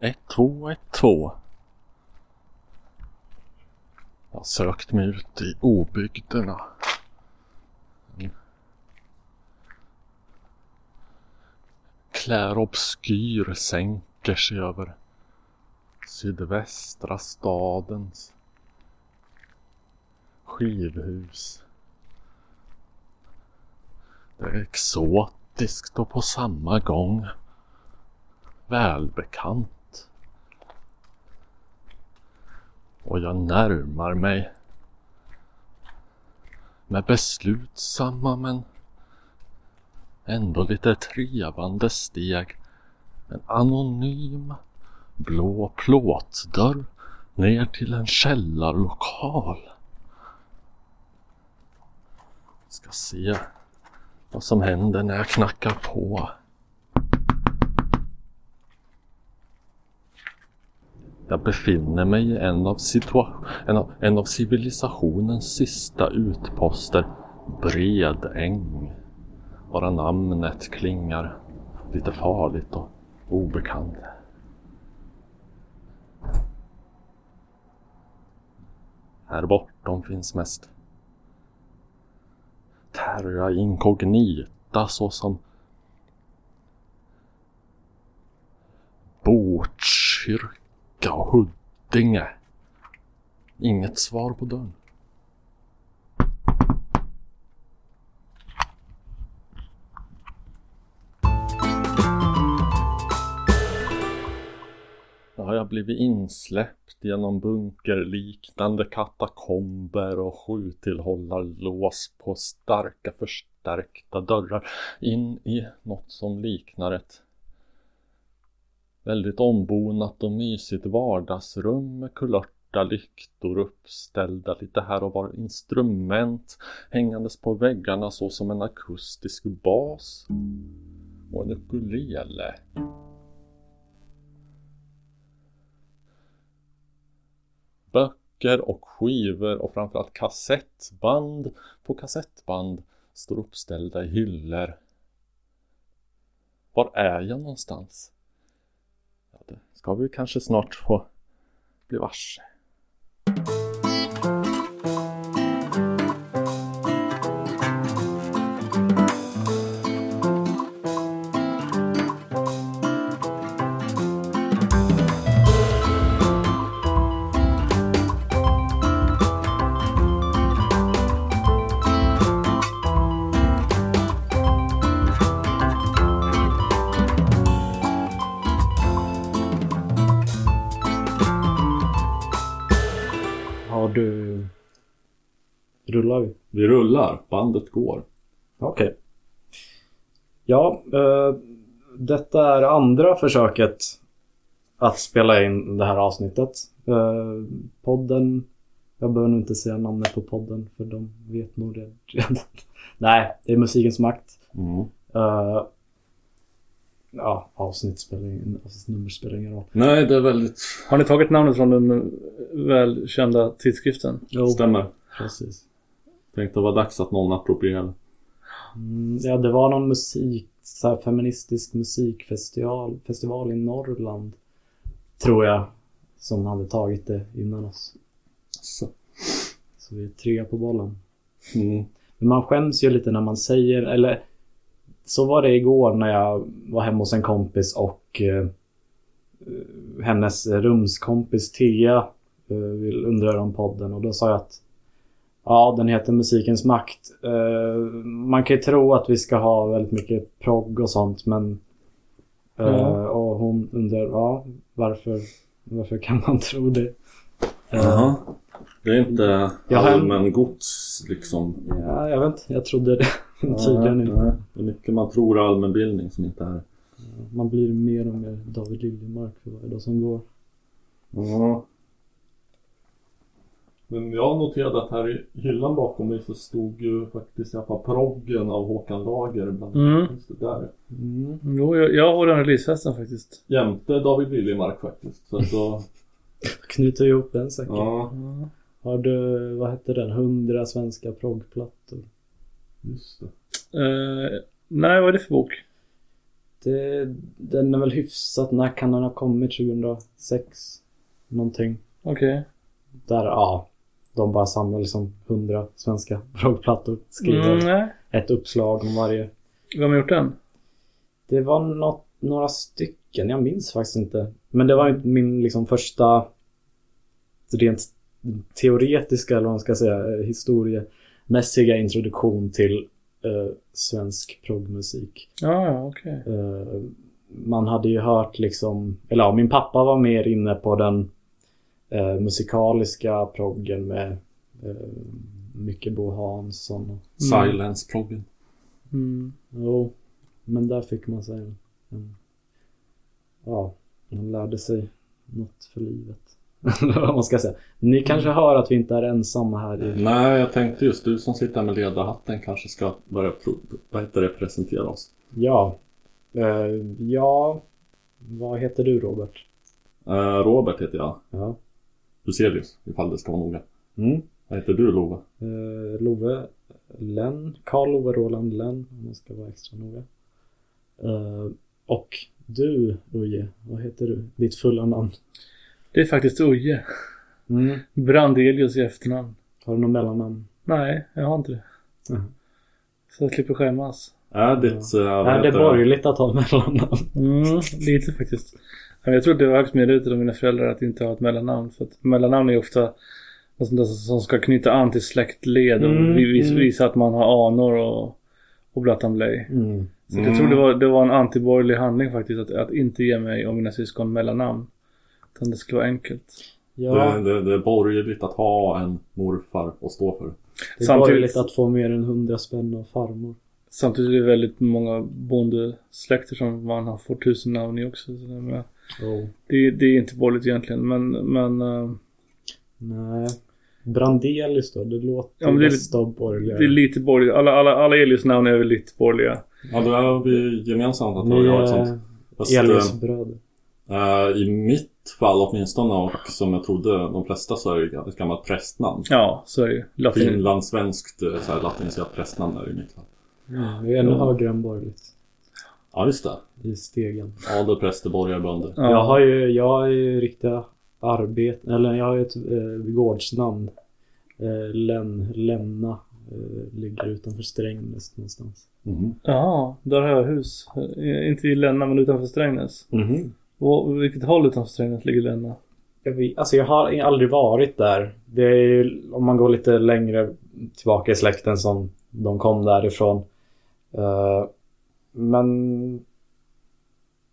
1212. Jag har sökt mig ut i obygderna. En Klär obskyr sänker sig över sydvästra stadens skivhus. Det är exotiskt och på samma gång välbekant. Och jag närmar mig med beslutsamma men ändå lite trevande steg en anonym blå plåtdörr ner till en källarlokal. Ska se vad som händer när jag knackar på. Jag befinner mig i en av, situa- en av, en av civilisationens sista utposter, Bredäng. Bara namnet klingar lite farligt och obekant. Här bortom finns mest terra incognita såsom Botkyrka och Huddinge. Inget svar på dörren. Då har jag blivit insläppt genom bunkerliknande katakomber och sjutillhållarlås på starka förstärkta dörrar in i något som liknar ett väldigt ombonat och mysigt vardagsrum med kulörta lyktor uppställda lite här och var instrument hängandes på väggarna så som en akustisk bas och en ukulele. Böcker och skivor och framförallt kassettband på kassettband står uppställda i hyllor. Var är jag någonstans? Ska vi kanske snart få bli varse. Rullar vi? Vi rullar, bandet går. Okej. Ja, eh, detta är andra försöket att spela in det här avsnittet. Eh, podden, jag behöver nog inte säga namnet på podden för de vet nog det redan. Nej, det är Musikens Makt. Mm. Eh, ja, avsnitt spelar ingen, avsnittsnummer spelar ingen roll. Nej, det är väldigt... Har ni tagit namnet från den välkända tidskriften? Jo, Stämmer. precis. Tänkte det var dags att någon approprierade. Mm, ja, det var någon musik, så här feministisk musikfestival festival i Norrland. Tror jag. Som hade tagit det innan oss. Så. Så vi är tre på bollen. Mm. Men man skäms ju lite när man säger, eller så var det igår när jag var hemma hos en kompis och eh, hennes rumskompis Thea eh, vill om podden och då sa jag att ja, den heter Musikens makt. Eh, man kan ju tro att vi ska ha väldigt mycket progg och sånt men eh, Ja. och hon undrar ja, varför, varför kan man tro det? Eh, Jaha. Det är inte Jag har en- allmän gods liksom. Ja, jag vet inte. Jag trodde det tydligen inte. nej. Det är mycket man tror allmänbildning som inte är. Man blir mer och mer David Liljemark för varje dag som går. Ja. Men jag noterade att här i hyllan bakom mig så stod ju faktiskt i alla fall proggen av Håkan Lager bland Mm. just det där. Mm. Jo, jag, jag har den releasefesten faktiskt. Jämte David Liljemark faktiskt. Så att då, Knyter ihop den säcken. ja, Har du, vad hette den? 100 svenska proggplattor. just det. Eh, nej, vad är det för bok? Det, den är väl hyfsat, när kan den ha kommit? 2006? Någonting. Okej. Där, ja. De bara samlar liksom 100 svenska proggplattor. Skriver Mm, ett uppslag om varje. Vem har gjort den? Det var något, några stycken, jag minns faktiskt inte. Men det var min liksom första rent teoretiska, eller vad man ska säga, historiemässiga introduktion till eh, svensk proggmusik. Ja, ja, okej. Eh, man hade ju hört liksom, eller ja, min pappa var mer inne på den eh, musikaliska proggen med eh, mycket Bo Hansson. Och, Silence-proggen. Mm. jo, men där fick man sig en, en ja, man lärde sig något för livet. Vad man ska säga. Ni kanske hör att vi inte är ensamma här i... Nej, jag tänkte just du som sitter med ledarhatten kanske ska börja vad heter det, presentera oss. Ja. Eh, ja. Vad heter du Robert? Eh, Robert heter jag. Ja. Huselius, ifall det ska vara noga. Mm. Vad heter du Love? Eh, Love Lenn, Karl Love Roland Lenn om man ska vara extra noga. Eh, och du Uje, vad heter du? Ditt fulla namn? Det är faktiskt Uje. Mm. Brandelius i efternamn. Har du något mellannamn? Nej, jag har inte det. Mhm. Så jag slipper skämmas. Är ditt... eh, vad Är det heter borgerligt att ha mellannamn? Mm, lite faktiskt. Jag tror det var högst medvetet av mina föräldrar att inte ha ett mellannamn. För att mellannamn är ofta något sånt där som ska knyta an till släktled och Mm, vis- mm. visa att man har anor och, och blattan blej. Mm. Så jag tror det var, det var en antiborgerlig handling faktiskt att, att inte ge mig och mina syskon mellannamn. Utan det skulle vara enkelt. Ja, Det, det, det är borgerligt att ha en morfar att stå för. det är samtidigt- borgerligt att få mer än hundra spänn av farmor. Samtidigt är det väldigt många bondesläkter som man har fått tusen namn i också. Så Oh. det, det är inte borgerligt egentligen men, men eh, Nej. Brandelius då? Det låter Ja, det är mest av borgerliga. det är lite borgerligt. Alla, alla, alla Elius namn är väl lite borgerliga. Ja, då är vi gemensamt att vi har ett sånt. Fast, Elius-bröder. eh, I mitt fall åtminstone och som jag trodde de flesta så är det ett gammalt prästnamn. Ja, så är det ju. Latin. Finlandssvenskt eh, latiniserat prästnamn är det i mitt fall. Mm, det är ännu Ja. högre än borgerligt. Ja, just det. I stegen. Adel, präster, borgare, bönder. Ja. Jag har ju, jag har ju riktiga arbeten, eller jag har ju ett eh, gårdsnamn. Eh, Len, Lenna. Eh, ligger utanför Strängnäs någonstans. Mhm. Ja, där har jag hus. Eh, Inte i Länna men utanför Strängnäs. Mhm. Och vilket håll utanför Strängnäs ligger Länna? Jag vet, alltså jag har aldrig varit där. Det är ju, om man går lite längre tillbaka i släkten som de kom därifrån. Eh, men...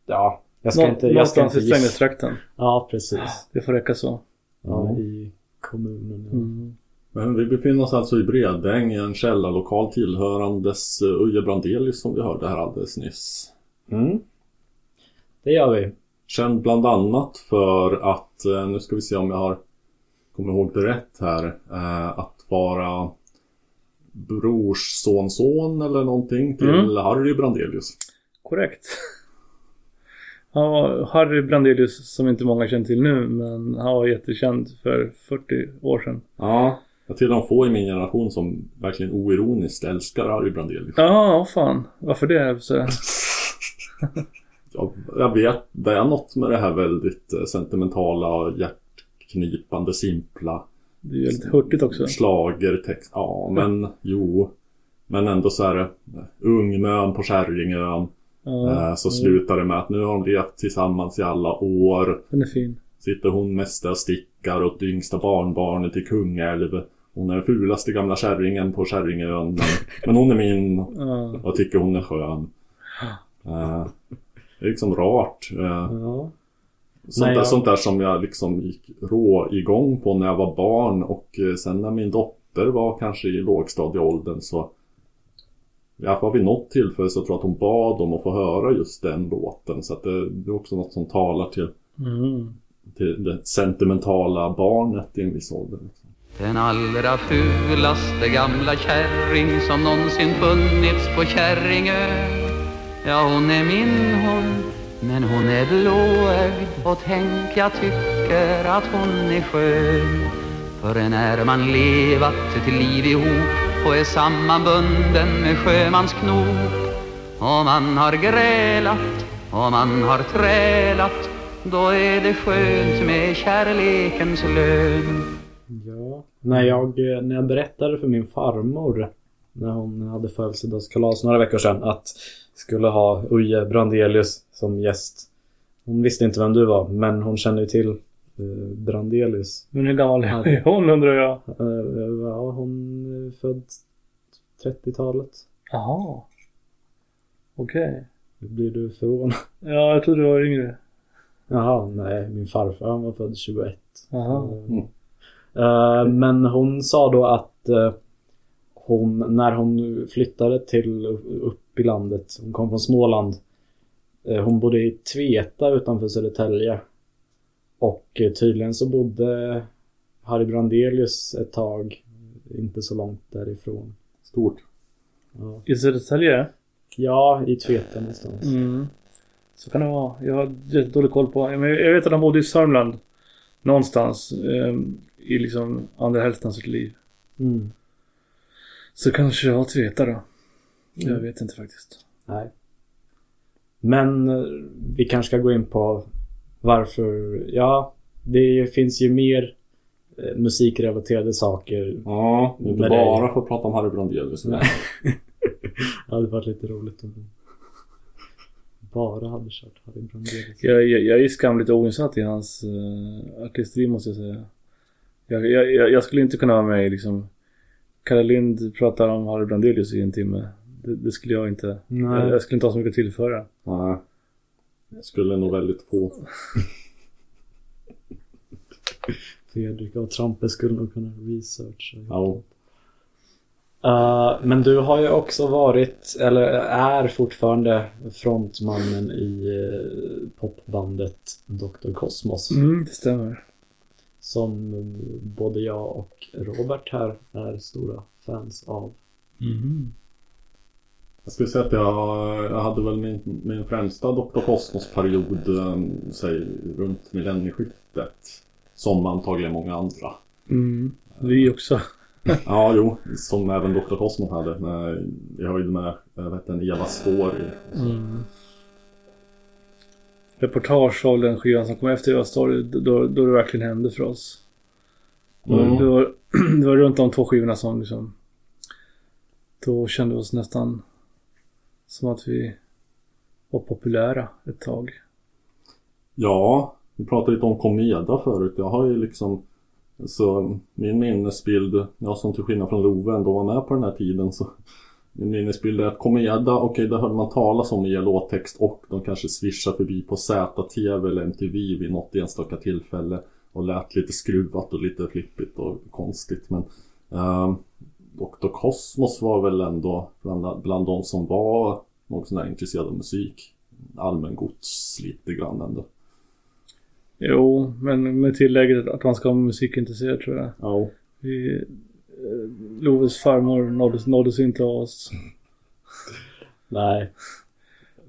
Ja, jag ska Nå- inte... Jag ska inte i. Strängnästrakten. Ja, precis. Det får räcka så. Ja, Mm. i kommunen. Ja. Mm. Men vi befinner oss alltså i Bredäng i en källarlokal tillhörandes Uje Brandelius som vi hörde här alldeles nyss. Mm. Det gör vi. Känd bland annat för att, eh, nu ska vi se om jag har kommer ihåg det rätt här, eh, att vara brorssonson eller någonting till Mm. Harry Brandelius. Korrekt. Han var Harry Brandelius som inte många känner till nu men han var jättekänd för 40 år sedan. Ja, jag tillhör de få i min generation som verkligen oironiskt älskar Harry Brandelius. Ja, fan. Varför det? Så, Jag, jag vet, det är något med det här väldigt eh, sentimentala, hjärtknipande, simpla det är ju lite hurtigt också. Schlagertext, ja men jo. Men ändå så är det Ungmön på Kärringön. Ja, Eh, Så slutar det med att nu har de levt tillsammans i alla år. den är fin. Sitter hon mest och stickar åt yngsta barnbarnet i Kungälv. Hon är den fulaste gamla kärringen på Kärringön. Men, men hon är min Ja. och tycker hon är skön. Eh, Det är liksom rart. Eh, Ja. Sånt, Nej, där, jag- sånt där som jag liksom gick rå igång på när jag var barn och eh, sen när min dotter var kanske i lågstadieåldern så Ja, var vid något tillfälle så tror jag att hon bad om att få höra just den låten så att det, det är också något som talar till, Mm. till det sentimentala barnet i en viss ålder. Liksom. Den allra fulaste gamla kärring som någonsin funnits på Kärringö Ja, hon är min hon, men hon är blåögd och tänk, jag tycker att hon är skön För när man levat ett liv ihop och är sammanbunden med sjömansknop och man har grälat Om man har trälat då är det skönt med kärlekens lön Ja. När jag, när jag berättade för min farmor när hon hade födelsedagskalas några veckor sedan att skulle ha Uje Brandelius som gäst. Hon visste inte vem du var men hon kände ju till eh, Brandelius. Men hur gammal är hon undrar jag? Eh, ja, hon är född 30-talet. Jaha. Okej. Blir du förvånad? Ja, jag trodde du var yngre. Jaha, nej. Min farfar han var född 21. Jaha. Mm. Eh, men hon sa då att eh, hon, när hon flyttade till upp i landet, hon kom från Småland. eh, hon bodde i Tveta utanför Södertälje. Och eh, tydligen så bodde Harry Brandelius ett tag, inte så långt därifrån. Stort. Ja, I Södertälje? ja i Tveta någonstans. Mm. Så kan det vara. Jag har jättedålig koll på. Men jag vet att han bodde i Sörmland. Någonstans. ehm, I liksom andra hälften av sitt liv. Mm. Så kanske jag har Tveta då. Jag Mm. vet inte faktiskt. Nej. Men eh, vi kanske ska gå in på varför, ja, det finns ju mer eh, musikrelaterade saker. Ja, inte bara för att prata om Harry Brandelius. Det hade varit lite roligt om bara hade kört Harry Brandelius. Jag, jag, jag är skamligt oinsatt i hans uh, artisteri måste jag säga. Jag, jag, jag, jag skulle inte kunna vara med i liksom Kalle Lind pratar om Harry Brandelius i en timme. Det, det skulle jag inte. Jag, Nej. jag skulle inte ha så mycket att tillföra. Nej. Skulle nog väldigt få. Fredrik och Trampe skulle nog kunna researcha. Ja. Uh, men du har ju också varit, eller är fortfarande frontmannen i uh, popbandet Dr. Cosmos. Mm, det stämmer. Som eh, både jag och Robert här är stora fans av. Mm. Jag skulle säga att jag, jag hade väl min, min främsta Dr. Cosmos-period eh, säg, runt millennieskiftet. Som antagligen många andra. Mm. Vi också. Ja, jo. Som även Dr. Cosmos hade. Med, jag höjde med jag vet, en Eva Story. Mm. Reportage av den skivan som kom efter Eva Story, då, då det verkligen hände för oss. Mm. Det, var, det var runt de två skivorna som liksom... Då kände vi oss nästan som att vi var populära ett tag. Ja, vi pratade lite om Komeda förut. Jag har ju liksom så min minnesbild, jag som till skillnad från Love ändå var med på den här tiden så Min minnesbild är att Komeda, okej det hörde man talas om i låttext och de kanske swishade förbi på ZTV eller MTV vid något enstaka tillfälle och lät lite skruvat och lite flippigt och konstigt men um, Dr. Cosmos var väl ändå bland, bland de som var något sån här intresserad av musik allmängods lite grann ändå. Jo, men med tillägget att man ska vara musikintresserad tror jag. Ja. Vi, eh, Loves farmor nåddes, nåddes inte av oss. Nej.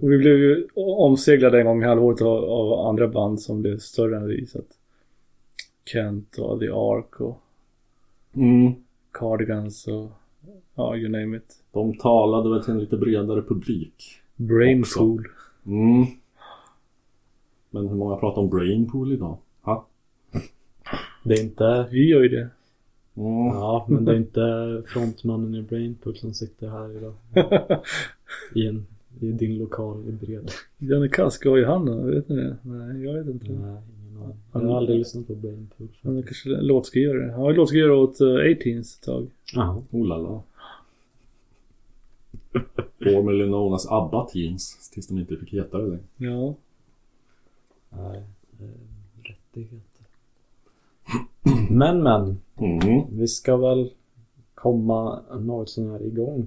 Och vi blev ju omseglade en gång i halvåret av, av andra band som blev större än vi. Så att Kent och The Ark och Mm. Cardigans och ja, you name it. De talade väl till en lite bredare publik. Brainpool. Mm. Men hur många pratar om Brainpool idag? Ha? Det är inte... Vi gör ju det. Mm. Ja, men det är inte frontmannen i Brainpool som sitter här idag. I, en, i din lokal i Bred. Janne Kask, vad är han då? Vet ni det? Nej, jag vet inte. Nej, ingen aning. Jag har aldrig lyssnat på Brainpool. Han är kanske låtskrivare. Han var låtskrivare åt uh, 18s ett tag. Jaha. Oh la la. Formerly known as ABBA Teens. Tills de inte fick heta det längre. Ja. Nej, eh, rättigheter. Men men, Mm. vi ska väl komma något sån här igång.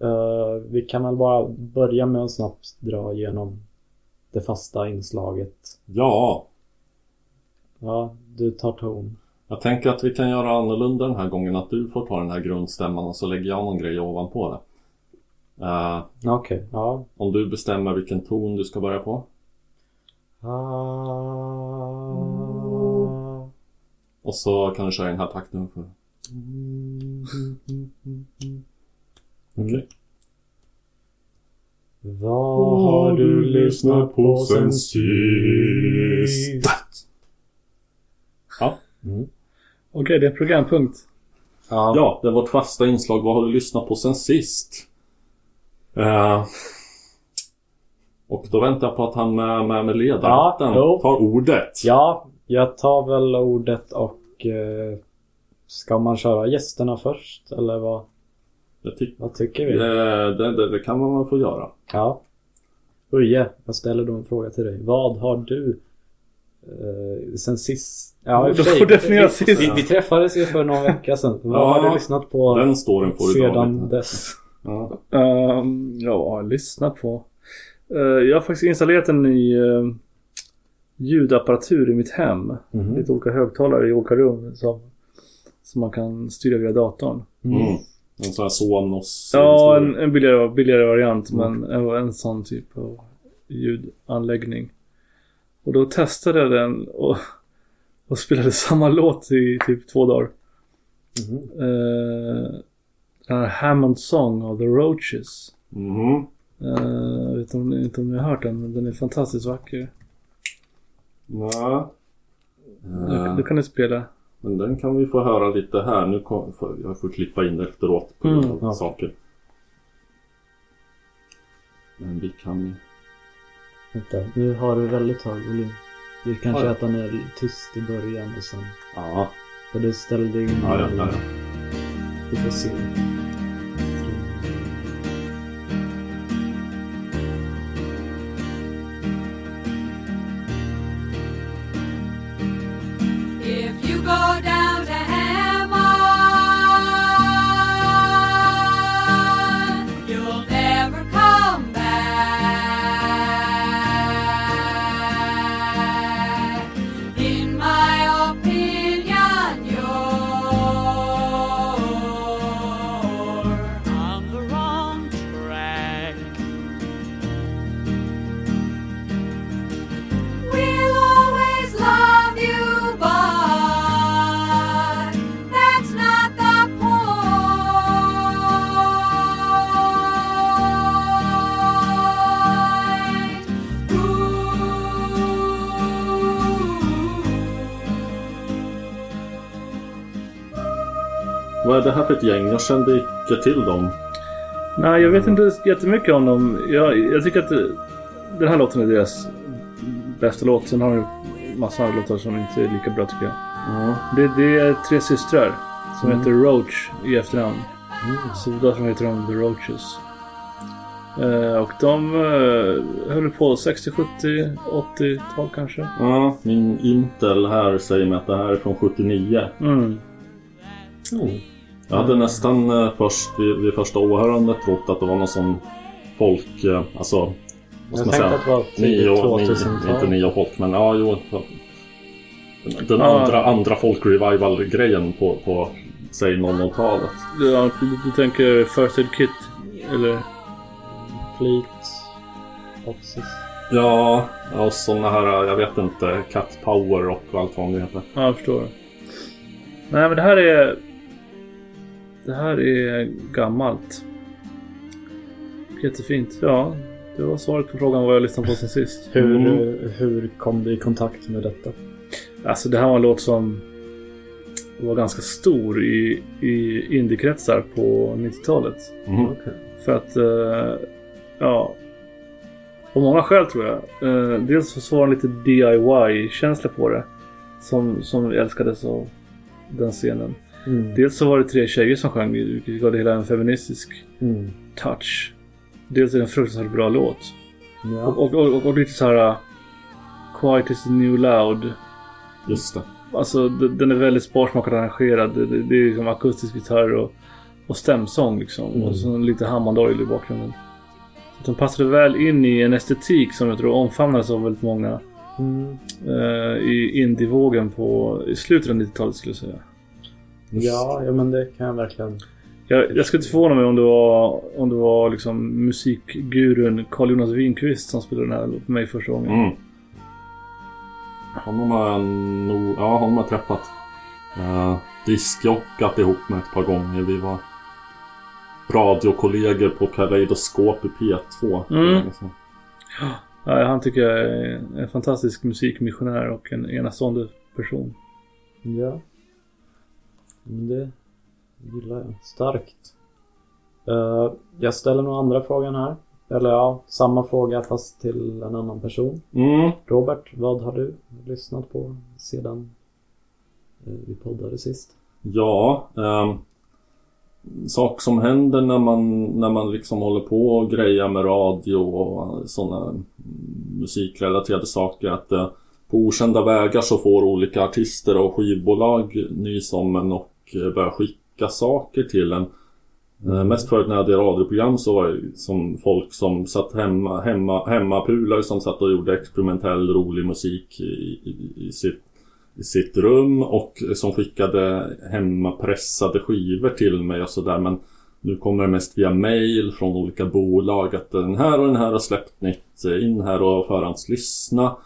Eh, vi kan väl bara börja med att snabbt dra igenom det fasta inslaget. Ja, Ja, du tar ton. jag tänker att vi kan göra annorlunda den här gången. Att du får ta den här grundstämman och så lägger jag någon grej ovanpå det. Eh, Okej, ja. om du bestämmer vilken ton du ska börja på. Ah. Och så kan du köra i den här takten. För... Mm. Vad har du lyssnat på sen sist? Ja. Okej, det är en programpunkt. Ja. Ja, det är vårt fasta inslag. Vad har du lyssnat på sen sist? Eh, och då väntar jag på att han med, med, med ledarhatten Ja, tar ordet. ja, jag tar väl ordet och... Eh, ska man köra gästerna först? Eller vad, Jag tyck- vad tycker vi? eh, det, det, det kan man väl få göra. Ja. Uje, jag ställer då en fråga till dig. Vad har du eh, sen sist? Ja, i Du får definiera vi, sist. Vi, vi träffades ju för någon vecka sedan. Vad Ja, har du lyssnat på Den storyn får sedan dess? Ja. Um, ja, vad har jag lyssnat på? Eh, jag har faktiskt installerat en ny eh, ljudapparatur i mitt hem. Mhm. Lite olika högtalare i olika rum som, som man kan styra via datorn. Mm. En sån här Sonos. Ja, en, en billigare, billigare variant men en, en sån typ av ljudanläggning. Och då testade jag den och, och spelade samma låt i typ två dagar. Mhm. Uh, den här Hammond Song av The Roaches. Eh, jag vet om, inte om ni har hört den, men den är fantastiskt vacker. Ja. Då, Eh, då kan ni spela. Men den kan vi få höra lite här. Nu kom, jag får klippa in efteråt på Mm, grund av ja. saker. Men vi kan... Vänta, nu har du väldigt hög volym. Vi kanske Ja. att den är tyst i början och sen... Ja, För du ställde in... ja, ja. ja. Vi får se. Vad är det här för ett gäng? Jag kände icke till dem. Nej, jag vet inte jättemycket om dem. Jag, jag tycker att det, den här låten är deras bästa låt. Sen har de massa andra låtar som inte är lika bra tycker jag. Ja. Det, det är tre systrar som Mm. heter Roach i efternamn. Så därför heter de The Roaches. Eh, och de uh, höll på 60, 70, 80-tal kanske. ja, min Intel här säger mig att det här är från 79. Mm. Jag hade nästan eh, först vid, vid första åhörandet trott att det var någon sån folk... Eh, alltså... Vad Jag ska man tänkte säga? att det var Nio, tidigt nio, 2000-tal. inte nio folk men ja, jo. Den, den Ja. andra, andra folk-revival-grejen på, på säg 00-talet. Ja, du, du tänker First Aid Kit? Eller? Fleet. Foxes. Ja, och såna här, jag vet inte, Cat Power och allt vad det heter. Ja, jag förstår. Nej, men det här är... Det här är gammalt. Jättefint. Ja, det var svaret på frågan vad jag lyssnat på sen sist. Hur, Mm. hur kom du i kontakt med detta? Alltså det här var en låt som var ganska stor i, i indiekretsar på 90-talet. Mhm. För att, eh, ja... På många skäl tror jag. Eh, dels så var det lite DIY-känsla på det. Som, som älskades av den scenen. Mm. Dels så var det tre tjejer som sjöng, vilket gav det hela en feministisk Mm. touch. Dels är det en fruktansvärt bra låt. Ja. Och, och, och, och lite så här... uh, Quiet is the new loud. Just det. Alltså den är väldigt sparsmakat arrangerad. Det, det, det är liksom akustisk gitarr och, och stämsång liksom. Mm. Och så lite Hammond-orgel i bakgrunden. Så den passade väl in i en estetik som jag tror omfamnades av väldigt många Mm. eh, i indievågen på i slutet av 90-talet skulle jag säga. Ja, ja, men det kan jag verkligen. Jag, jag skulle inte förvåna mig om det var, om det var liksom musikgurun Carl-Jonas Winqvist som spelade den här för mig första gången. Mm. Honom har jag nog, ja honom har jag träffat. Uh, Diskjockat ihop med ett par gånger. Vi var radiokollegor på Kaleidoskop i P2. för Mm. Ja, han tycker jag är en fantastisk musikmissionär och en enastående person. Ja. Men det gillar jag. Starkt. Eh, jag ställer nog andra frågan här. Eller ja, samma fråga fast till en annan person. Mm. Robert, vad har du lyssnat på sedan eh, vi poddade sist? Ja, ehm, sak som händer när man, när man liksom håller på och grejar med radio och sådana musikrelaterade saker att eh, på okända vägar så får olika artister och skivbolag nys om en och eh, börjar skicka saker till en. Mm. Mest förut när jag hade radioprogram så var det som folk som satt hemma, hemma, hemmapulare som satt och gjorde experimentell rolig musik i, i, i sitt i sitt rum och som skickade hemmapressade skivor till mig och sådär men nu kommer det mest via mail från olika bolag att den här och den här har släppt nytt, eh, in här och förhandslyssna.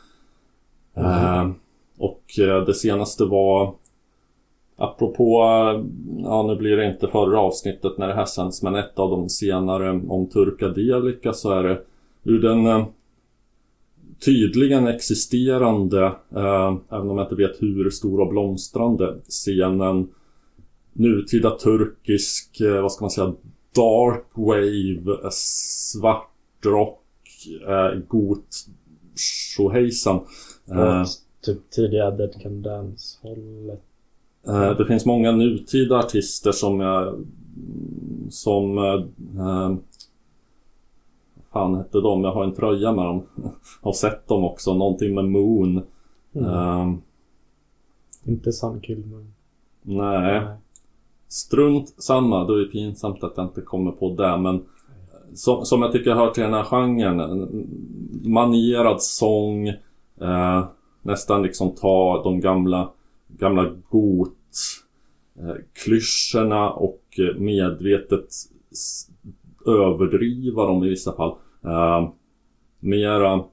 Ehm, eh, och det senaste var Apropå, ja nu blir det inte förra avsnittet när det här sänds men ett av de senare om Turkadelika så är det ur den eh, tydligen existerande, eh, även om jag inte vet hur stor och blomstrande, scenen nutida turkisk, eh, vad ska man säga, dark wave, eh, svart rock, eh, got tjohejsan. Åt typ tidiga Dead Can Dance-hållet. Eh, Det finns många nutida artister som jag Som Vad fan hette de? Jag har en tröja med dem Har sett dem också, någonting med Moon Mm. Eh, Inte Sun Kilmer. Nej Strunt samma, då är det pinsamt att jag inte kommer på det men som, som jag tycker hör till den här genren en Manierad sång eh, Nästan liksom ta de gamla Gamla got eh, Klyschorna och eh, medvetet Överdriva dem i vissa fall eh, Mera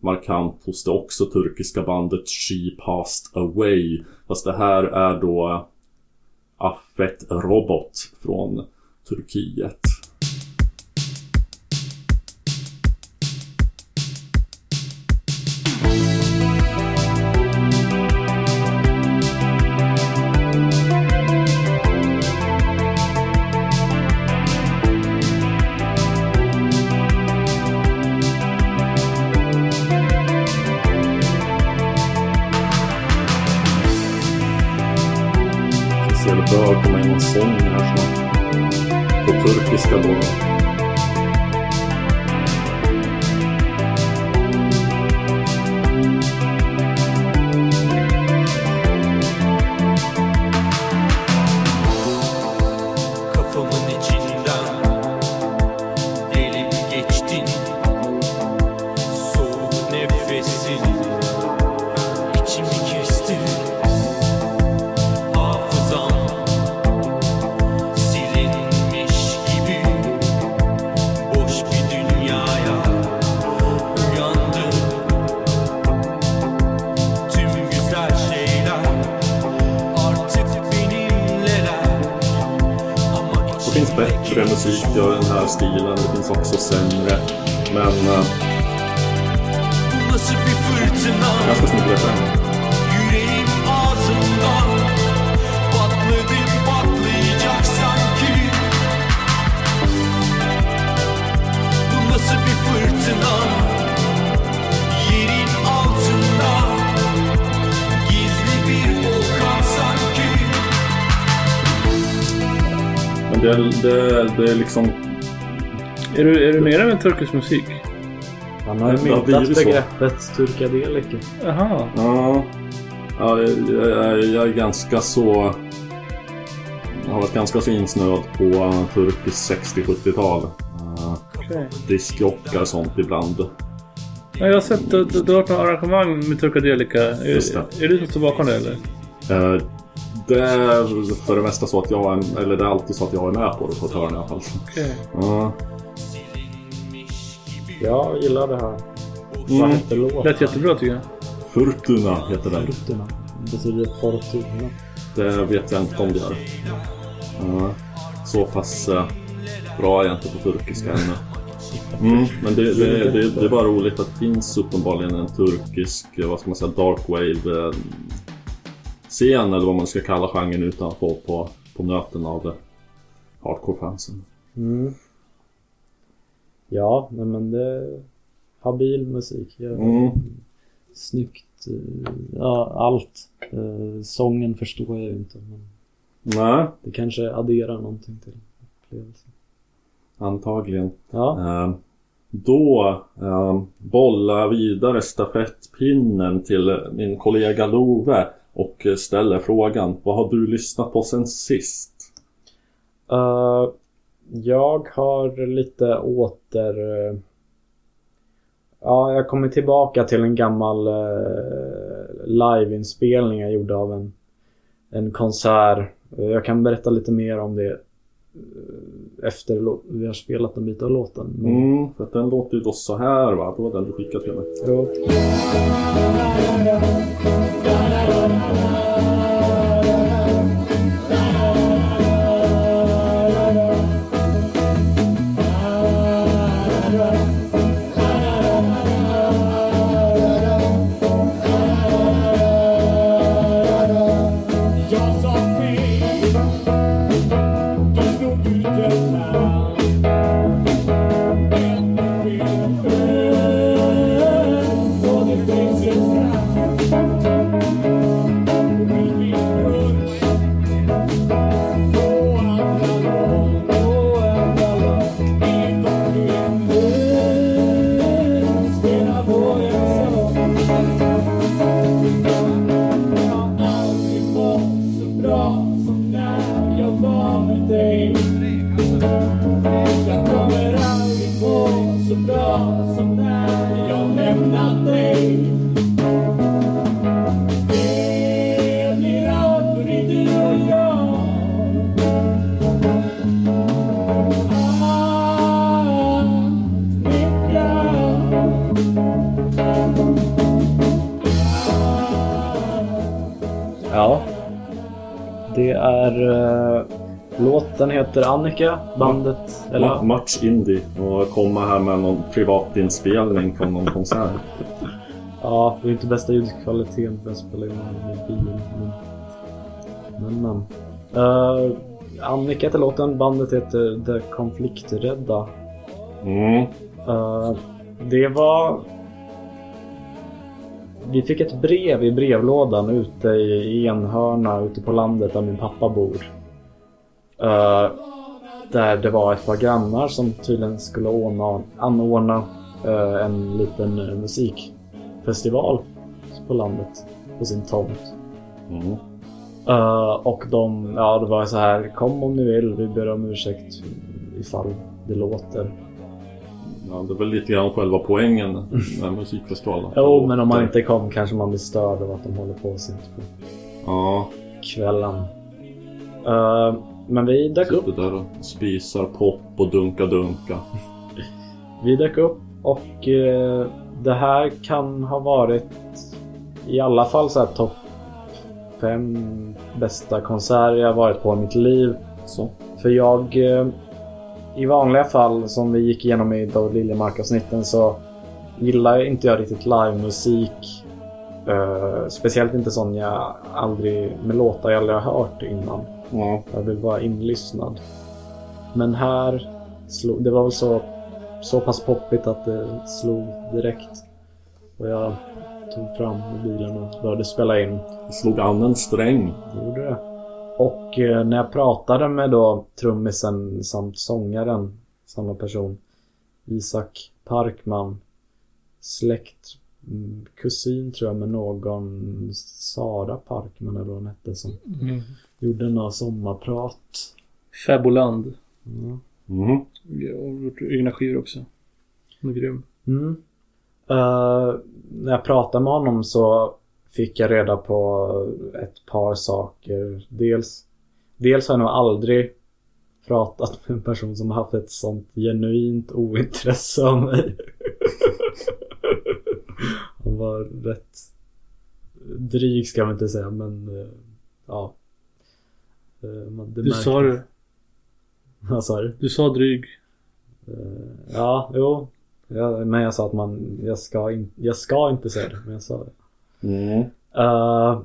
markant hos det också turkiska bandet She Passed Away Fast det här är då Affet Robot från Turkiet. Snygg refräng. Yüreğim ağzımda Patladı patlayacak sanki Bu nasıl bir fırtına Yerin altında Gizli bir volkan sanki Men det, det, det är liksom... Är du, är du nere med turkisk musik? Han har ju myntat begreppet turkadelika. Jaha. Ja, ja jag, jag, jag är ganska så... Jag har varit ganska så insnöad på uh, turkiskt 60-70-tal. Uh, Okej. Diskjockar och sånt ibland. Ja, jag har sett du, du, du har varit på arrangemang med Turkadelika. Är, är du som står bakom det eller? Eh, Det är för det mesta så att jag är, eller det är alltid så att jag är med på det på ett hörn i alla fall. Okej. Ja. Jag gillar det här. Vad Mm. hette låten? Lät jättebra tycker jag. Furtuna heter den. Fortuna. Det betyder Fortuna. Det vet jag inte om det gör. Ja. Så pass... eh, bra är jag inte på turkiska ännu. Mm, men det, det, det, det är bara roligt att det finns uppenbarligen en turkisk, vad ska man säga, dark wave eh, scen eller vad man ska kalla genren utan att få på, på nöten av det hardcore-fansen. Mm. Ja, nej, men det är habil musik. Mm. Snyggt. eh, Ja, allt. Eh, Sången förstår jag ju inte. Men Nej, det kanske adderar någonting till upplevelsen. antagligen. Ja, Eh, Då bollar jag vidare stafettpinnen till min kollega Love och ställer frågan Vad har du lyssnat på sen sist? Eh, jag har lite åter... eh, ja, jag kommer tillbaka till en gammal uh, liveinspelning jag gjorde av en, en konsert. Eh, jag kan berätta lite mer om det eh, efter vi har spelat en bit av låten. Mm, för att den låter ju då så här va? Det var den du skickade till mig. jo. Eller? Ma- Match Indie och komma här med någon privatinspelning från någon konsert. Ja, det är inte bästa ljudkvaliteten för att spela in med mobilen. Men, men. Eh, Annika heter låten, bandet heter The Konflikträdda. Mm. Eh, det var... Vi fick ett brev i brevlådan ute i Enhörna ute på landet där min pappa bor. Eh, där det var ett par grannar som tydligen skulle ordna, anordna eh, en liten eh, musikfestival på landet på sin tomt. Mm. Eh, och de, ja det var så här, kom om ni vill, vi ber om ursäkt ifall det låter. Ja, det är väl lite grann själva poängen med musikfestivalen. Jo, men om man inte kom kanske man blir störd av att de håller på sent på Ja, kvällen. Eh, men vi dök upp. sitter där och spisar pop och dunka dunka. Vi dök upp och eh, det här kan ha varit i alla fall så här topp fem bästa konserter jag varit på i mitt liv. Så. För jag... eh, I vanliga fall som vi gick igenom i David Liljemark-avsnitten så gillar inte jag riktigt livemusik. Eh, speciellt inte sån jag aldrig, med låtar jag aldrig har hört innan. Ja, Jag vill vara inlyssnad. Men här, slog, det var väl så, så pass poppigt att det slog direkt. Och jag tog fram mobilen och började spela in. det slog an en sträng. Det gjorde det. Och eh, när jag pratade med då trummisen samt sångaren, samma person, Isak Parkman, släkt, mm, kusin tror jag med någon Sara Parkman eller vad hon hette som Mm. Gjorde några sommarprat. Fäboland. Mm. Mm. Gjort egna skivor också. Han är grym. Mm. Eh, när jag pratade med honom så fick jag reda på ett par saker. Dels, dels har jag nog aldrig pratat med en person som har haft ett sånt genuint ointresse av mig. Han var rätt dryg ska man inte säga men eh, ja. Eh, man- det Du sa märktes. det. Vad sa du? Du sa dryg. Eh, Ja, jo. Ja, men jag sa att man, jag ska, in, jag ska inte säga det, men jag sa det. Mm. Eh,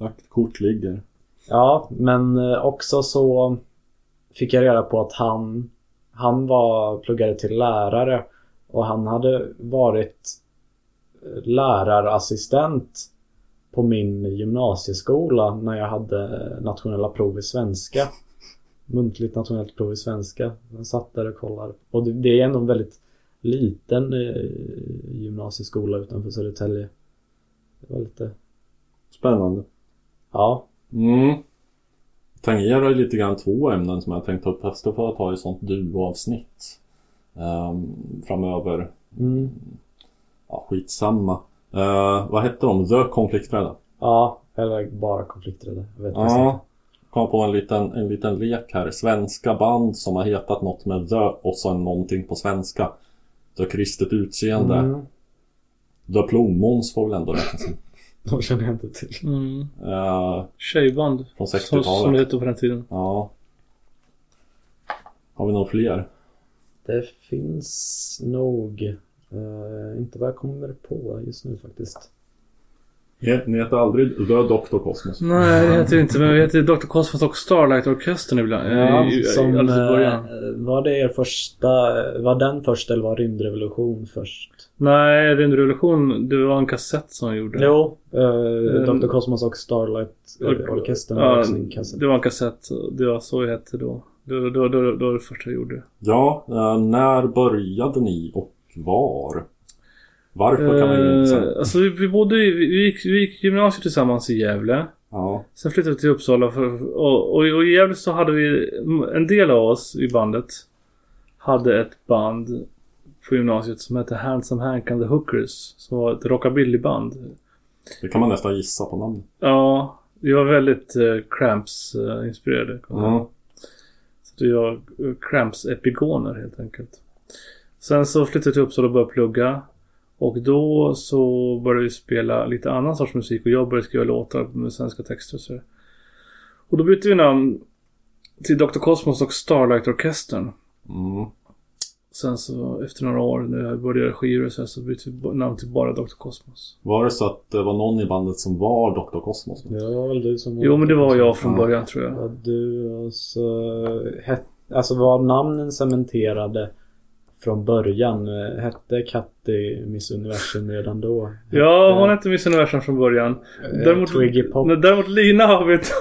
Lagt kort ligger. Ja, men eh, också så fick jag reda på att han, han var pluggade till lärare och han hade varit eh, lärarassistent på min gymnasieskola när jag hade nationella prov i svenska. Muntligt nationellt prov i svenska. Jag satt där och kollade. Och det, det är ändå en väldigt liten eh, gymnasieskola utanför Södertälje. Det var lite, Spännande. ja. Mm. Tangerar lite grann två ämnen som jag tänkt ta upp. Då får jag ta i sånt duo-avsnitt. ehm, framöver. Mm. Ja, skitsamma. Uh, vad hette de? The Konflikträdda? Ja, eller bara konflikträdda. Jag vet Ja. Kom på en liten, en liten lek här. Svenska band som har hetat något med the och sen någonting på svenska. The kristet utseende. Mm. The Plommons får väl ändå räknas in. De känner jag inte till. Mm. Eh, Tjejband. från Som, som det 60-talet. hette på den tiden. Ja. Har vi några fler? Det finns nog. Eh, inte vad jag kommer på just nu faktiskt. Ni ni heter aldrig The Dr. Cosmos? Nej, det heter det inte. Men vi heter Dr. Cosmos och Starlight Orkestern ibland. Ja, I- i- som, i eh, var det er första, var den först eller var Rymdrevolution först? Nej, Rymdrevolution, det var en kassett som jag gjorde. Jo, uh, Mm. Dr. Cosmos och Starlight uh, Och- Orkestern var också en kassett. det var en kassett. Det var så jag hette då. Det var, det det det det första jag gjorde. Ja, eh, när började ni och var? Varför kan man ju inte Eh, säga. alltså vi, vi bodde vi, vi, gick, vi gick gymnasiet tillsammans i Gävle. Ja. Sen flyttade vi till Uppsala för, och, och, och i Gävle så hade vi, en del av oss i bandet hade ett band på gymnasiet som hette Handsome Hank and the Hookers. Som var ett rockabillyband. Det kan man nästan gissa på namnet. Ja, vi var väldigt eh, Cramps-inspirerade. Mm. Så vi var eh, Cramps-epigoner helt enkelt. Sen så flyttade vi till Uppsala och började plugga. Och då så började vi spela lite annan sorts musik och jag började skriva låtar med svenska texter och så. där. Och då bytte vi namn till Dr. Cosmos och Starlight Orkestern. Mm. Sen så efter några år när jag började göra skivor och så, så bytte vi namn till bara Dr. Cosmos. Var det så att det var någon i bandet som var Dr. Cosmos? Det var väl du som Jo men det var jag från Ja. början tror jag. Ja, du och så het, Alltså var namnen cementerade från början? Eh, Hette Katti Miss Universum redan då? Ja, hon hette Miss Universum från början. Eh, Däremot, Twiggy Pop. Nej, däremot Lina har bytt,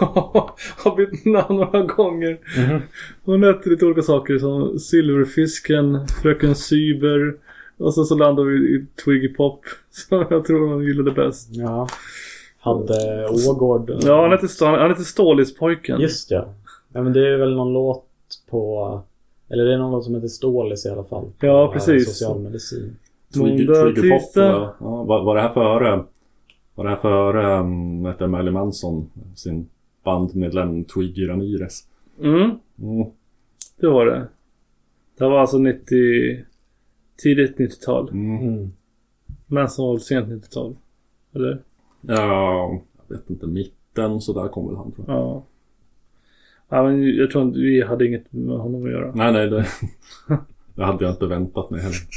har bytt namn några gånger. Mhm. Hon hette lite olika saker som Silverfisken, Fröken Cyber och så, så landade vi i Twiggy Pop. Som jag tror hon gillade bäst. Ja. Hade Ågård. Ja, han hette, Sta- han hette Stålispojken. Just ja. ja. men det är väl någon låt på... Eller det är någon som heter Stålis i alla fall. Ja, eh, precis. Socialmedicin. Måndag, tisdag. var, ja, var, var det här före Var det här före um, hette Marilyn Manson Sin bandmedlem Twiggy Ramirez Mm, mm. det var det. Det var alltså 90... Tidigt 90-tal. Mm. Mm. Men som var sent 90-tal. Eller? Ja, jag vet inte, mitten så där kom väl han tror jag. Ja. Ja, men jag tror inte vi hade inget med honom att göra. Nej, nej, det, det hade jag inte väntat mig heller.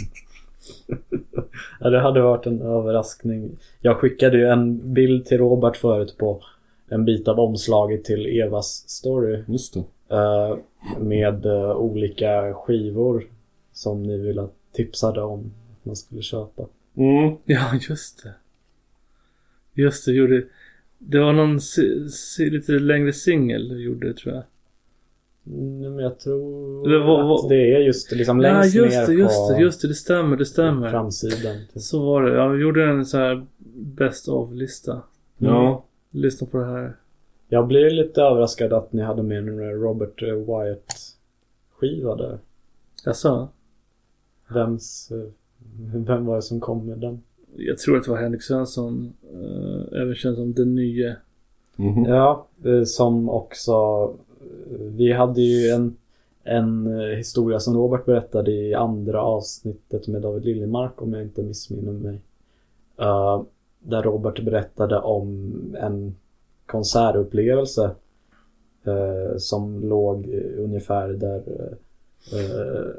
Ja, det hade varit en överraskning. Jag skickade ju en bild till Robert förut på en bit av omslaget till Evas story. Just det. eh, med eh, olika skivor som ni ville tipsade om att man skulle köpa. Mm. Ja, just det. Just det, gjorde... Det var någon si, si, lite längre singel du gjorde tror jag. Mm, men jag tror Det var- var- att det är just liksom Ja, längst just ner det, just på det, just det. Det stämmer, det stämmer. framsidan. Så var det. Jag gjorde en så här best of-lista. Ja. Lyssna på det här. Jag blev lite överraskad att ni hade med en Robert eh, Wyatt skiva där. Jaså? Vems, vem var det som kom med den? Jag tror att det var Henrik Svensson. Uh, även känd som Den Nye. Mhm. Ja, eh, som också... eh, Vi hade ju en, en eh, historia som Robert berättade i andra avsnittet med David Liljemark om jag inte missminner mig. Eh, där Robert berättade om en konsertupplevelse Eh, som låg eh, ungefär där eh,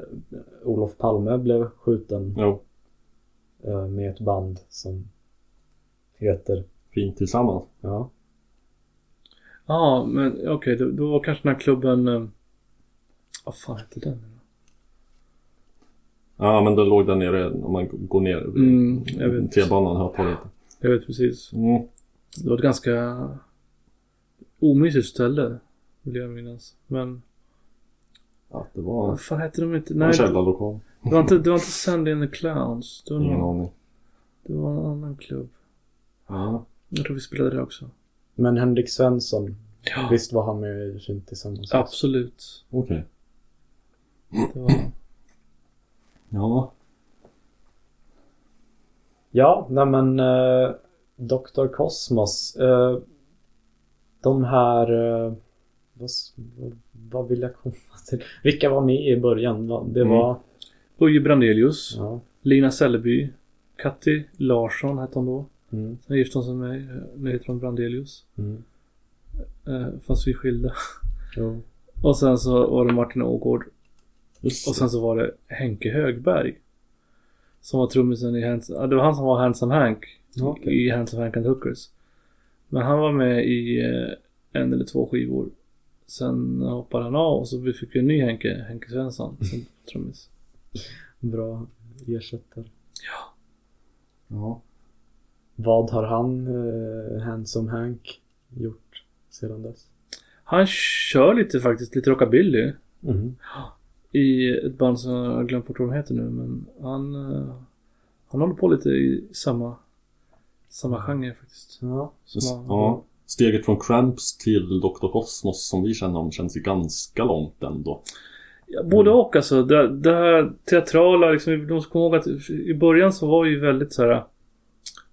Olof Palme blev skjuten Jo, eh, med ett band som heter, fint tillsammans. ja, Ja, men okej, då, då var kanske den här klubben... eh, Vad fan hette den? Ja, men det låg där nere om man går ner. Mm, jag vet. T-banan här på lite. Jag vet precis. Mm. Det var ett ganska omysigt ställe, vill jag minnas. Men Ja, det var vad fan hette de inte? en Nej, det var inte, det var inte Sandy and the Clowns. Det var, Ingen någon, aning. det var en annan klubb. Ja. Jag tror vi spelade det också. men Henrik Svensson, Ja, visst var han med i Fint tillsammans? absolut. Okej. Det var... Ja. Ja, nej men eh, Dr. Cosmos. Eh, de här... Eh, vad, s- vad, vad vill jag komma till? Vilka var med i början? Va- Det Mm. var... Uje Brandelius, Ja. Lina Sälleby, Katti Larsson hette hon då. Mm, Sen gifte hon sig med mig. Nu heter hon Brandelius. mm, Eh, fast vi är skilda. jo. Och sen så var det Martin Ågård. Och sen så var det Henke Högberg. Som var trummisen i Hands... Ja, det var han som var Handsome Hank. Ja, okej. I Handsome Hank and Hookers. Men han var med i eh, en eller två skivor. Sen hoppade han av och så fick vi en ny Henke, Henke Svensson som trummis. Bra ersättare. Ja. Vad har han, eh, Handsome Hank, gjort sedan dess? Han kör lite faktiskt, lite rockabilly. Mm. I ett band som jag har glömt bort vad de heter nu men han... eh, Han håller på lite i samma... Samma genre faktiskt. Ja. Som han- ja. Steget från Cramps till Dr. Cosmos som vi känner honom känns ju ganska långt ändå. Både och alltså. Det, det här teatrala, liksom, de ska komma ihåg att i början så var vi ju väldigt så här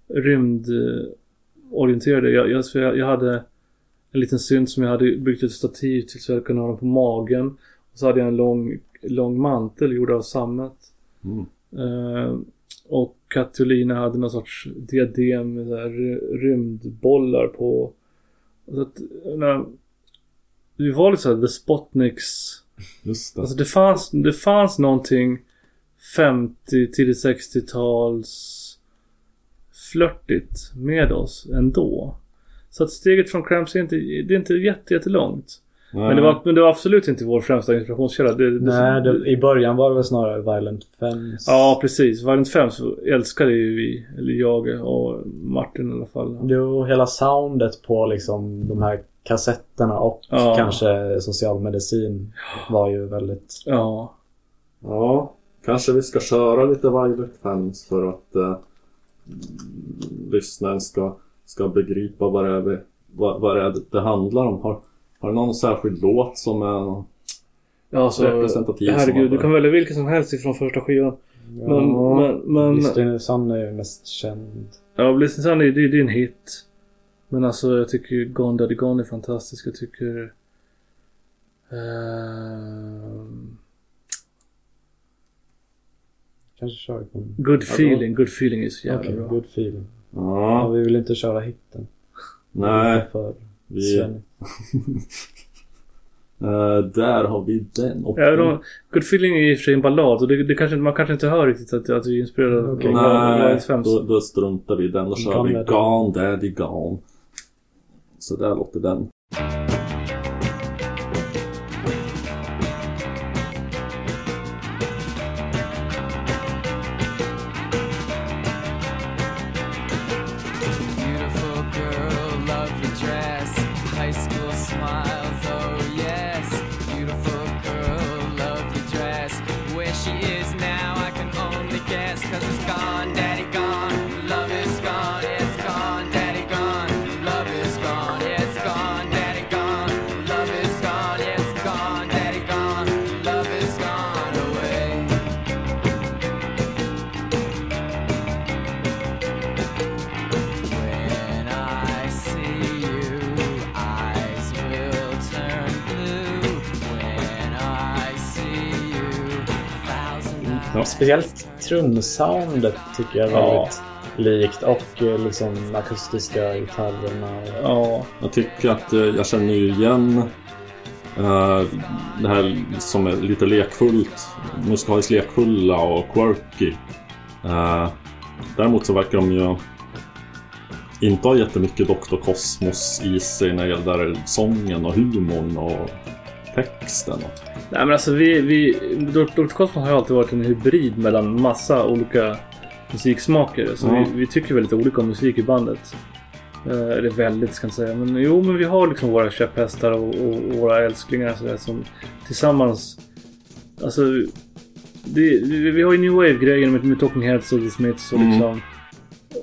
rymdorienterade. Jag, jag, jag, hade en liten synt som jag hade byggt ett stativ till så jag kunde ha den på magen. Och så hade jag en lång, lång mantel gjord av sammet. Mm. Eh, och Katolina hade någon sorts diadem med så här ry- rymdbollar på. Så att, menar, vi var lite såhär The Spotniks Just det. Alltså det fanns, det fanns någonting 50 till 60-tals flörtigt med oss ändå. Så att steget från Cramps är inte, det är inte jätte, jättelångt. Men det, var, men det var absolut inte vår främsta inspirationskälla. Det, det, Nej, det, i början var det väl snarare Violent Femmes. Ja, precis. Violent Femmes älskade ju vi. Eller jag och Martin i alla fall. Jo, hela soundet på liksom de här kassetterna och Ja. kanske socialmedicin var ju väldigt... Ja. Ja, kanske vi ska köra lite Violet Femmes för att eh, lyssnaren ska, ska begripa vad det är, vi, vad, vad det, är det handlar om. Har, har du någon särskild låt som är... Ja, alltså, Representativ herregud, du kan välja vilken som helst ifrån första skivan. Men, Ja, men, men... Liston Sun är ju mest känd. Ja, Blissing Sun är, är en hit. Men alltså jag tycker ju Gone Daddy Gone är fantastisk. Jag tycker... ehm, Kanske kör på en... good feeling, good feeling är så jävla Okej, bra. good feeling. Ja, Ja, vi vill inte köra hitten. nej. För Vi, eh, där har vi den. Och Ja, de, good feeling är i och för sig en ballad och det, det kanske, man kanske inte hör riktigt att, att vi är inspirerade av Nej, då, då struntar vi i den. Då kör Gone vi Daddy. Gone Daddy Gone. Så där låter den. Speciellt trumsoundet tycker jag är Ja. väldigt likt. Och eh, liksom akustiska gitarrerna. Ja, Jag tycker att eh, jag känner ju igen Eh, det här som är lite lekfullt, musikaliskt lekfulla och quirky. Däremot så verkar de ju inte ha jättemycket Dr. Cosmos i sig när det gäller sången och humorn och texten. Nej men alltså vi, vi Dr. Cosmos har ju alltid varit en hybrid mellan massa olika musiksmaker. Så Ja. vi, vi tycker väldigt olika om musik i bandet. Eh, eller väldigt ska jag säga. Men jo men vi har liksom våra käpphästar och, och, och våra älsklingar så där, som tillsammans... Alltså... Det, vi, vi har ju New Wave-grejen med, med Talking Heads och The Smiths och Mm. liksom...